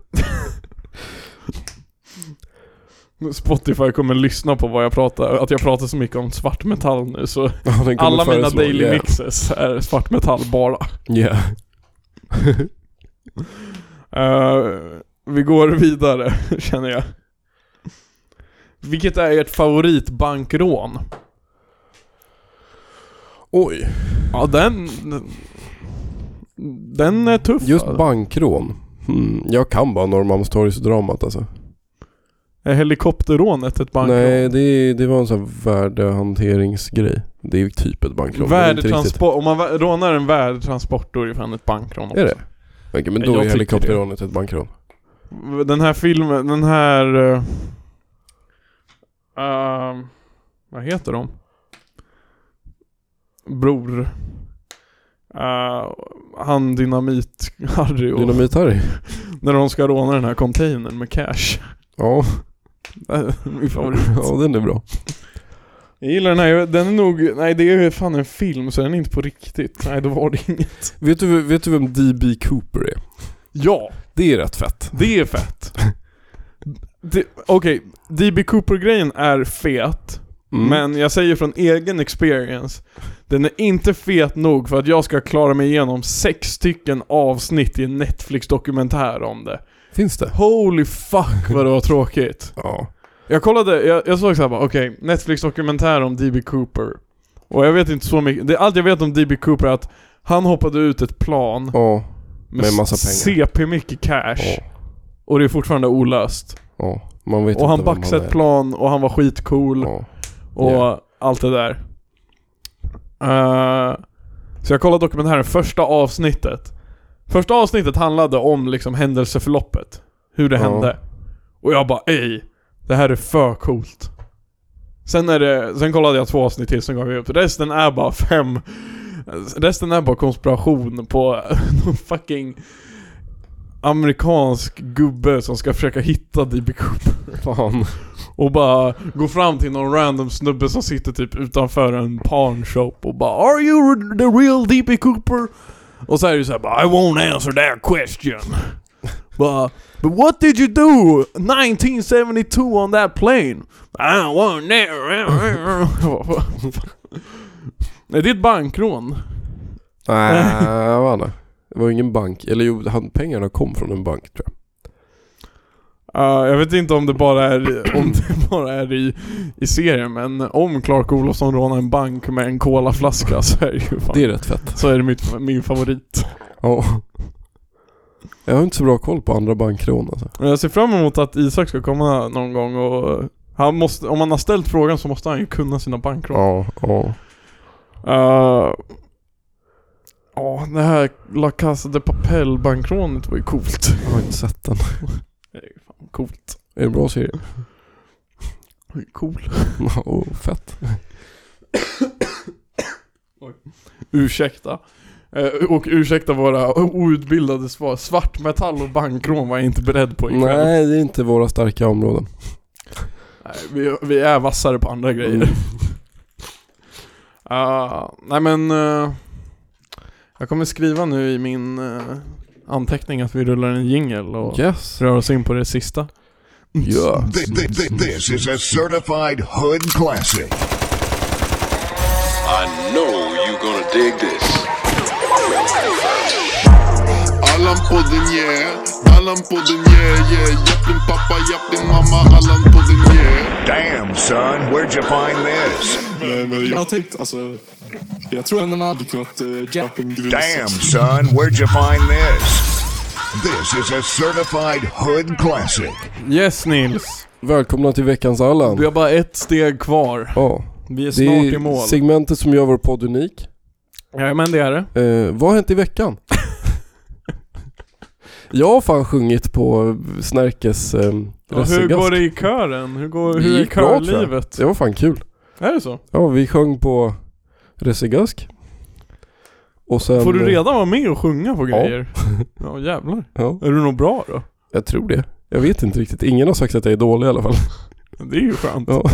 Spotify kommer lyssna på vad jag pratar, att jag pratar så mycket om svartmetall nu så Ja, alla mina daily yeah. mixes är svartmetall bara. Yeah. Eh, vi går vidare, känner jag. Vilket är ert favoritbankrån? Oj. Ja den... Den är tuff Just alltså. bankrån. Hmm. Jag kan bara Norrmalmstorgsdramat alltså. Är helikopterrånet ett bankrån? Nej, det, det var en sån här värdehanteringsgrej. Det är ju typ ett bankrån. Värdetransport, om man rånar en värdetransport då är det fan ett bankrån också. Är det? Okej, men Jag då är tycker helikopterrånet ett bankrån. Den här filmen, den här... Uh, vad heter de? Bror. Uh, han Dynamit-Harry och... Dynamit-Harry? När de ska råna den här containern med cash. Ja. Min favorit. ja, den är bra. Jag gillar den här, den är nog, nej det är ju fan en film så den är inte på riktigt. Nej då var det inget. Vet du, vet du vem D.B. Cooper är? Ja, Det är rätt fett. det är fett. Okej, DB Cooper-grejen är fet. Mm. Men jag säger från egen experience Den är inte fet nog för att jag ska klara mig igenom sex stycken avsnitt i en Netflix-dokumentär om det Finns det? Holy fuck vad det var tråkigt Ja. Jag kollade, jag, jag såg såhär bara okej, Netflix-dokumentär om D.B. Cooper Och jag vet inte så mycket, det, allt jag vet om D.B. Cooper är att Han hoppade ut ett plan Ja. Med, med massa pengar. CP mycket cash Ja. Och det är fortfarande olöst Ja. Man vet Och han baxade ett plan och han var skitcool Ja. och Ja. allt det där. Eh, så jag kollade dokumentären, första avsnittet. Första avsnittet handlade om liksom händelseförloppet. Hur det hände. Och jag bara ej, det här är för coolt. Sen är det, sen kollade jag två avsnitt till, sen gav jag upp. Resten är bara fem Resten är bara konspiration på någon fucking amerikansk gubbe som ska försöka hitta D.B. Cooper. Fan. Och bara gå fram till någon random snubbe som sitter typ utanför en pawn shop och bara Are you the real D.B. Cooper? Och så är det såhär bara I won't answer that question. bara But what did you do 1972 on that plane? I there. Nej det är ett bankrån. Nej, vad var det? Det var ingen bank. Eller jo, han, pengarna kom från en bank tror jag. Uh, jag vet inte om det bara är, om det bara är i, i serien men om Clark Olofsson rånar en bank med en colaflaska så är det ju fan, Det är rätt fett. så är det mitt, min favorit. Ja. Jag har inte så bra koll på andra bankrån alltså. Jag ser fram emot att Isak ska komma någon gång och han måste, om han har ställt frågan så måste han ju kunna sina bankrån. Ja, ja. Ja, Ja, det här La Casa de Papel bankrånet var ju coolt. Jag har inte sett den. Det är ju fan coolt. Är det en bra serie? Cool. Oh, fett. Ursäkta. Eh, och ursäkta våra outbildade svar. Svartmetall och bankrån var jag inte beredd på ikväll. Nej, det är inte våra starka områden. Nej, vi, vi är vassare på andra grejer. Mm. Ah, nej men... eh, jag kommer skriva nu i min eh, anteckning att vi rullar en jingle och Yes. rör oss in på det sista. Ja. This, this, this is a certified hood classic. I know you're gonna dig this. Allan-podden yeah, Allan-podden yeah yeah Japp din pappa, japp din mamma, Allan-podden yeah Damn, son, where'd you find this? Nej, men jag tänkte alltså... Jag tror ändå man hade kunnat uh, jappa en grus. Damn, son, where'd you find this? This is a certified hood classic. Yes Nils. Välkomna till veckans Allan. Vi har bara ett steg kvar. Ja, Vi är det snart i mål. är segmentet som gör vår podd unik. Ja, men det är det. Eh, vad har hänt i veckan? Jag har fan sjungit på Snärkes eh, Ja, hur går det i kören? Hur, går, Det hur är körlivet? Det var fan kul. Är det så? Ja, vi sjöng på Resegask. Och sen... Får du redan vara med och sjunga på grejer? Ja, jävlar. Ja, Är du nog bra då? jag tror det. Jag vet inte riktigt. Ingen har sagt att jag är dålig i alla fall. Det är ju skönt. Ja,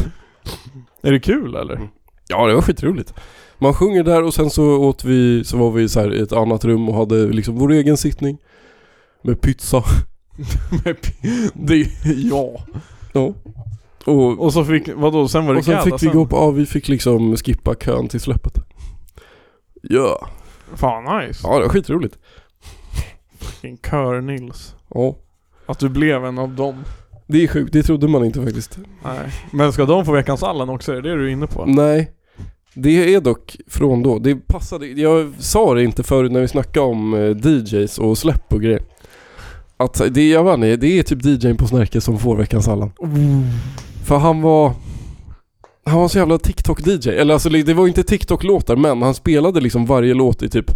Är det kul eller? ja det var skitroligt. Man sjunger där och sen så åt vi, så var vi så i ett annat rum och hade liksom vår egen sittning. Med pizza. det, ja. Ja. Och, Och så fick, vadå, sen var det och sen fick vi gå på, ja vi fick liksom skippa kön till släppet. Ja. Fan nice. Ja det var skitroligt. Fucking kör-Nils. Ja. Att du blev en av dem. Det är sjukt, det trodde man inte faktiskt. Nej. Men ska de få veckans Allan också? Är det det du är inne på? Nej. Det är dock från då. Det passade, jag sa det inte förut när vi snackade om eh, DJs och släpp och grejer. Att det, jag vet inte, det är typ DJn på Snärke som får veckans Allan. För han var... Han var så jävla TikTok-DJ. Eller alltså det var inte TikTok-låtar men han spelade liksom varje låt i typ...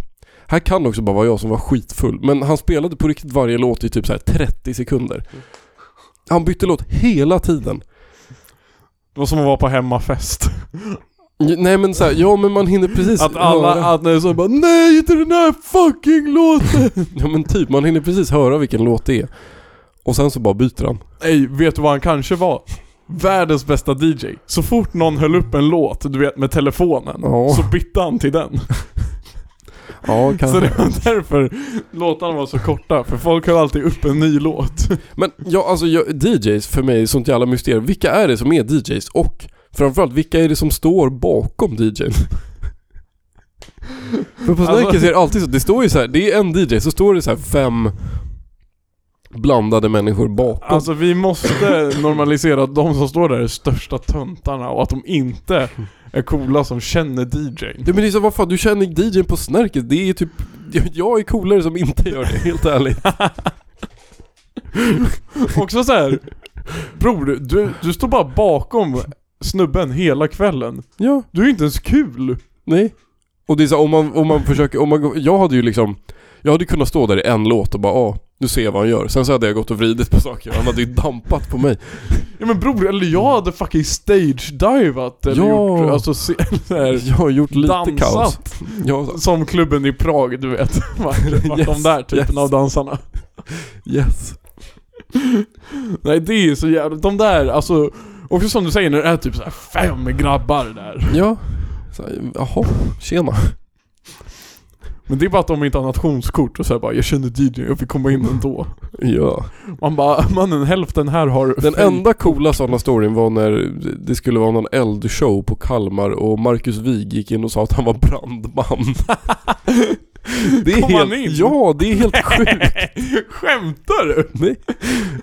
Här kan det också bara vara jag som var skitfull. Men han spelade på riktigt varje låt i typ så här 30 sekunder. Han bytte låt hela tiden. Det var som att vara på hemmafest. Nej men såhär, ja men man hinner precis Att alla, höra- att när så bara Nej inte den här fucking låten! Ja men typ, man hinner precis höra vilken låt det är. Och sen så bara byter han. Nej, vet du vad han kanske var? Världens bästa DJ. Så fort någon höll upp en låt, du vet med telefonen, Ja. så bytte han till den. Ja Så kanske. det var därför låtarna var så korta, för folk höll alltid upp en ny låt. Men ja alltså jag, DJs för mig är sånt jävla mysterium. Vilka är det som är DJs? Och framförallt, vilka är det som står bakom DJn? för på Alltså- Snärkes är det alltid så, det står ju så här, det är en DJ, så står det så här fem blandade människor bakom. Alltså vi måste normalisera att de som står där är största töntarna och att de inte är coola som känner DJn. Ja men det är så, vad fan, du känner DJn på Snärkes, det är typ, jag- jag är coolare som inte gör det, helt ärligt. Också så här. Bror, du, du står bara bakom snubben hela kvällen. Ja. Du är inte ens kul. Nej. Och det är så om man, om man försöker, om man, jag hade ju liksom, jag hade kunnat stå där i en låt och bara ah, Nu ser jag vad han gör. Sen så hade jag gått och vridit på saker. Han hade ju dampat på mig. Ja men bror, eller jag hade fucking stage-divat eller Ja. gjort, alltså se, här, Jag har gjort lite kaos. dansat. Ja, Som klubben i Prag, du vet. Vart, vart Yes, de där typen yes. av dansarna. yes. Nej det är så jävla, de där, alltså Också som du säger när det är typ så här fem grabbar där. Ja. Så, här, jaha, tjena. Men det är bara att de inte har nationskort och så här bara 'Jag känner DJ, jag fick komma in ändå' Ja. Man bara 'Mannen, hälften här har Den enda coola sådana storyn var när det skulle vara någon eldshow på Kalmar och Marcus Wig gick in och sa att han var brandman. Det är Kom helt, han in? Ja, det är helt sjukt. Skämtar du? Nej.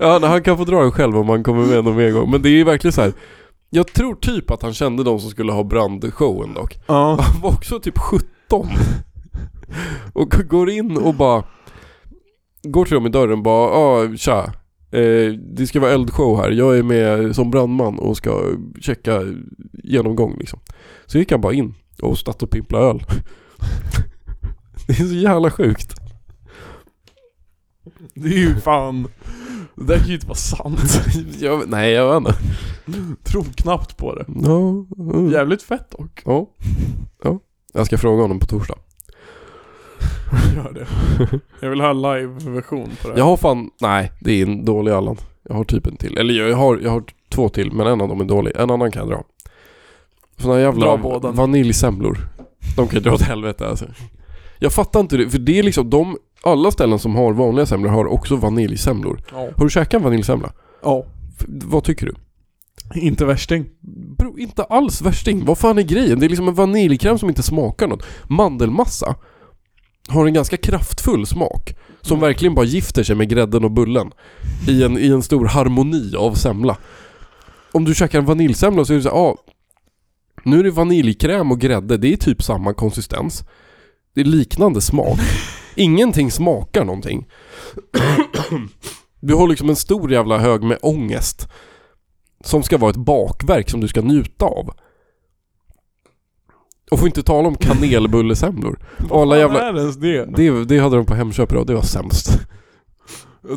Ja, han kan få dra det själv om han kommer med någon mer gång. Men det är verkligen så här. Jag tror typ att han kände de som skulle ha brandshowen dock. Ja. Han var också typ 17. Och går in och bara Går till dem i dörren och bara ah, tja eh, Det ska vara eldshow här, jag är med som brandman och ska checka genomgång liksom Så gick han bara in och satt och pimpla öl Det är så jävla sjukt. Det är ju fan Det där kan ju inte vara sant. Jag, Nej jag vet inte. Tror knappt på det. Ja, mm. Jävligt fett dock. Ja, ja. Jag ska fråga honom på torsdag. Gör det. Jag vill ha live-version på det Jag har fan, nej det är en dålig Allan. Jag har typ en till, eller jag har, jag har två till men en av dem är dålig, en annan kan jag dra. Såna jävla vaniljsemlor. De kan ju dra åt helvete alltså Jag fattar inte det, för det är liksom de Alla ställen som har vanliga semlor har också vaniljsemlor. Ja. Har du käkat en vaniljsemla? ja. F- Vad tycker du? Inte värsting. Bro, inte alls värsting, vad fan är grejen? Det är liksom en vaniljkräm som inte smakar något. Mandelmassa har en ganska kraftfull smak Som verkligen bara gifter sig med grädden och bullen I en, i en stor harmoni av semla. Om du käkar en vaniljsemla så är det så här, ah, Nu är det vaniljkräm och grädde, det är typ samma konsistens Det är liknande smak. Ingenting smakar någonting. Du har liksom en stor jävla hög med ångest Som ska vara ett bakverk som du ska njuta av. Och får inte tala om kanelbullesemlor. Alla jävla är ens det? det, det hade de på Hemköp idag, det var sämst.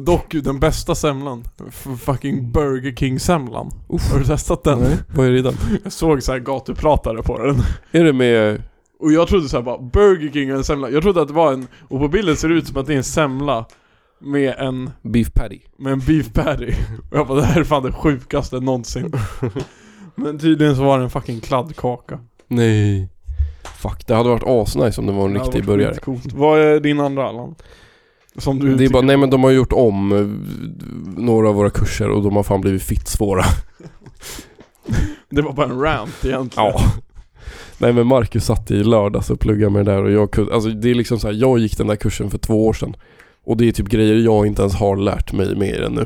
Dock den bästa semlan. F- Fucking Burger King-semlan. Har du testat den? Vad är det i den? Jag såg så här gatupratare på den. Är det med... Och jag trodde så här bara, Burger King och en semla Jag trodde att det var en, och på bilden ser det ut som att det är en semla Med en, Beef patty? med en beef patty Och jag bara, det här är fan det sjukaste någonsin Men tydligen så var det en fucking kladdkaka Nej. Fuck, det hade varit asnice om det var en Det riktig burgare. Vad är din andra Allan? Som du Det är bara, nej men de har gjort om eh, några av våra kurser och de har fan blivit fitt svåra. Det var bara en rant egentligen Ja. Nej men Marcus satt i lördags och pluggade med det där och jag kunde, alltså det är liksom så här, jag gick den där kursen för två år sedan. Och det är typ grejer jag inte ens har lärt mig mer ännu.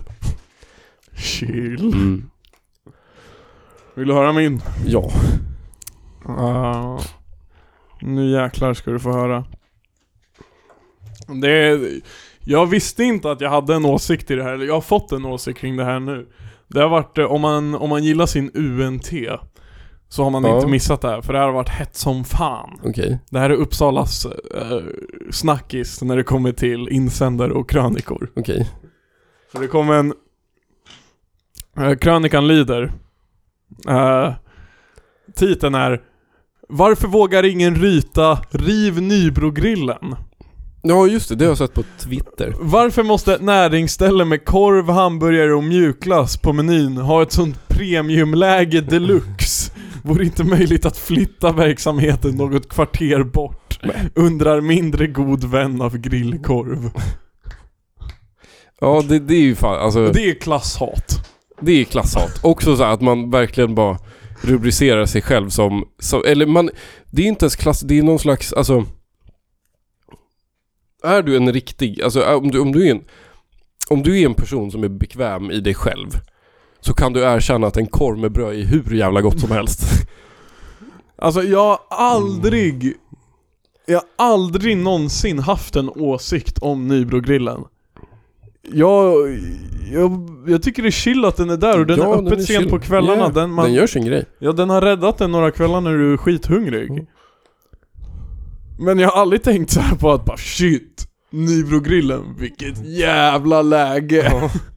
Chill Mm. Vill du höra min? Ja. Uh, nu jäklar ska du få höra. Det är, jag visste inte att jag hade en åsikt i det här, eller jag har fått en åsikt kring det här nu. Det har varit, eh, om man, om man gillar sin UNT så har man Ja. inte missat det här, för det här har varit hett som fan. Okej. Det här är Uppsalas uh, snackis när det kommer till insändare och krönikor. Okej. Så det kom en... Uh, krönikan lyder... Uh, titeln är Varför vågar ingen ryta Riv Nybrogrillen? Ja just det, det har jag sett på Twitter. Varför måste ett näringsställe med korv, hamburgare och mjukglass på menyn ha ett sånt premiumläge deluxe? Vore inte möjligt att flytta verksamheten något kvarter bort? Undrar mindre god vän av grillkorv. Ja det, det är ju fan, alltså det, Det är klasshat. är klasshat. Också så att man verkligen bara rubricerar sig själv som, som eller man, det är inte ens klass, det är någon slags, alltså Är du en riktig, alltså om du, om du är en Om du är en person som är bekväm i dig själv Så kan du erkänna att en korv med bröd är hur jävla gott som helst. Alltså jag har aldrig Jag har aldrig någonsin haft en åsikt om Nybrogrillen Jag, jag, jag tycker det är chill att den är där och den Ja, är öppet sent chill. på kvällarna Yeah, den, man, den gör sin grej. Ja den har räddat den några kvällar när du är skithungrig Mm. Men jag har aldrig tänkt så här på att bara shit Nybrogrillen, vilket jävla läge! Ja.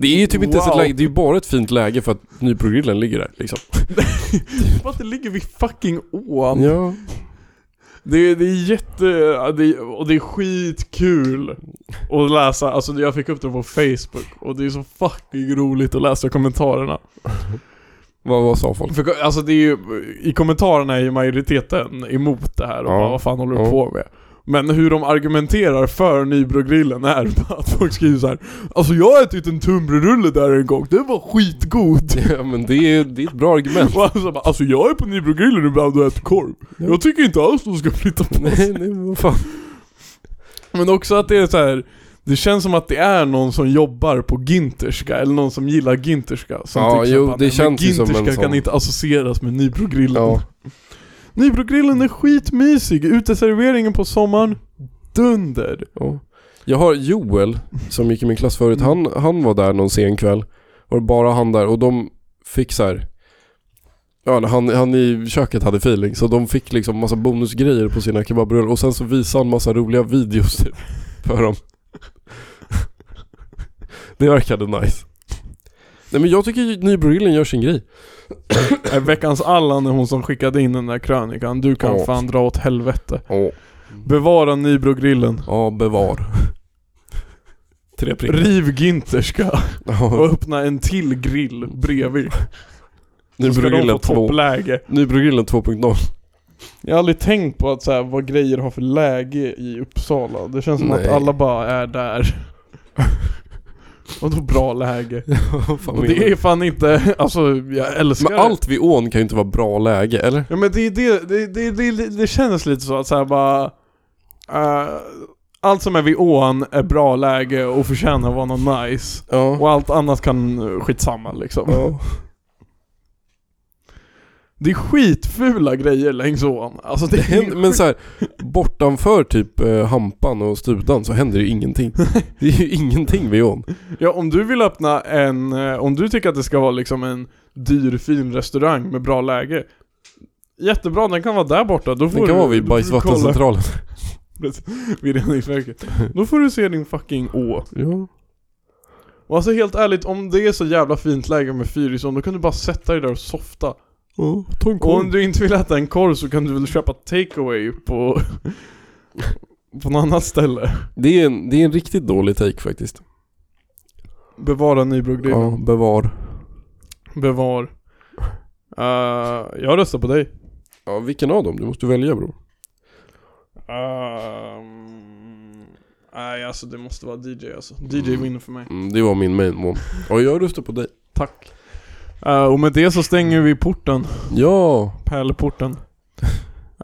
Det är ju typ inte ens ett Wow. läge, det är ju bara ett fint läge för att Nybro-grillen ligger där liksom. För att det ligger vid fucking ån. Ja. Det, det är jätte, det, och det är skitkul att läsa, alltså jag fick upp det på Facebook och det är så fucking roligt att läsa kommentarerna. Vad, vad sa folk? För, alltså det är ju, i kommentarerna är ju majoriteten emot det här och Ja. bara, vad fan håller du Ja. på med? Men hur de argumenterar för Nybrogrillen är att folk skriver så här. Alltså jag har ätit en tunnbrödsrulle där en gång, det var skitgod! Ja men det är, det är ett bra argument. Och alltså, bara, alltså jag är på Nybrogrillen ibland och äter korv. Jag tycker inte alls de ska flytta på sig. Nej, nej men vad fan. Men också att det är så här. Det känns som att det är någon som jobbar på Ginterska, eller någon som gillar Ginterska som Ja, jo, det "Nej, men känns ju som en Ginterska kan sån- inte associeras med Nybrogrillen. Ja. Nybrogrillen är skitmysig, uteserveringen på sommaren, dunder. Ja. Jag har Joel, som gick i min klass förut, han, han var där någon sen kväll. Var bara han där och de fick så här. Ja, han, han i köket hade feeling så de fick liksom massa bonusgrejer på sina kebabrullar och sen så visade han massa roliga videos typ, för dem. Det verkade nice. Nej men jag tycker Nybro-grillen gör sin grej. Veckans Allan är hon som skickade in den där krönikan, du kan Ja. fan dra åt helvete. Ja, Bevara Nybrogrillen. ja bevar. Tre prickar. Riv Ginterska och öppna en till grill bredvid. Så ska de få Nybro-grillen 2. toppläge. Nybro-grillen 2.0. Jag har aldrig tänkt på att så här, vad grejer har för läge i Uppsala. Det känns som att Nej. alla bara är där. Och då bra läge. Fan Och det är fan inte, alltså jag älskar Men allt vid ån kan ju inte vara bra läge, eller? Ja men det, är det, det, det, det, det känns lite så att så här bara... eh, allt som är vid ån är bra läge och förtjänar att vara något nice. Ja. Och allt annat kan skitsamma liksom. ja. Det är skitfula grejer längs ån. Alltså det Det händer, men så här, bortanför typ eh, Hampan och Studan så händer det ju ingenting. Det är ju ingenting vid ån. Ja om du vill öppna en, eh, om du tycker att det ska vara liksom en dyr fin restaurang med bra läge Jättebra, den kan vara där borta, då får Det kan du, vara vid bajsvattencentralen. vid reningsverket Då får du se din fucking å Ja. Och alltså helt ärligt, om det är så jävla fint läge med Fyrisån, då kan du bara sätta dig där och softa ja. Ta en Och om korv. du inte vill äta en korv så kan du väl köpa takeaway på På något annat ställe Det är, en, det är en riktigt dålig take faktiskt. Bevara Nybrogrillen Ja, bevar. Bevar uh, Jag röstar på dig Ja, vilken av dem? Du måste välja bror. Ehm, Nej alltså det måste vara DJ alltså. DJ vinner för mig. Mm, det var min main one. Och jag röstar på dig. Tack. Eh, och med det så stänger vi porten. Ja! Pärleporten.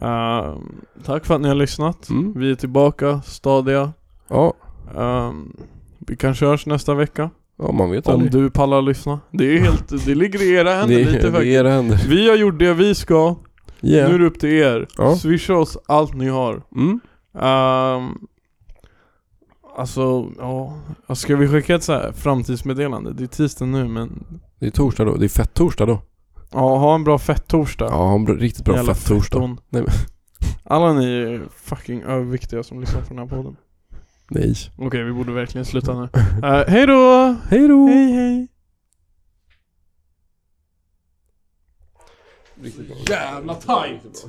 Ehm, tack för att ni har lyssnat. Mm. Vi är tillbaka, stadiga. Ja. Ehm, vi kanske hörs nästa vecka. Ja, man vet Om aldrig. du pallar lyssna. Det är helt, det ligger i era händer det, lite faktiskt. era händer. Vi har gjort det vi ska. Yeah. Nu är det upp till er. Ja. Swisha oss allt ni har. Mm. Um, alltså, ja. Ska vi skicka ett så här framtidsmeddelande? Det är tisdag nu men... Det är torsdag då. Det är fett torsdag då. Ja, ha en bra fett-torsdag. Ja, ha en bra, riktigt bra Jävla fett torsdag. fetton. Nej, men- Alla ni är fucking överviktiga som lyssnar på den här podden. Nej. Okej, vi borde verkligen sluta nu. Uh, hej då! Hej då! Hej hej! Jävla tajt!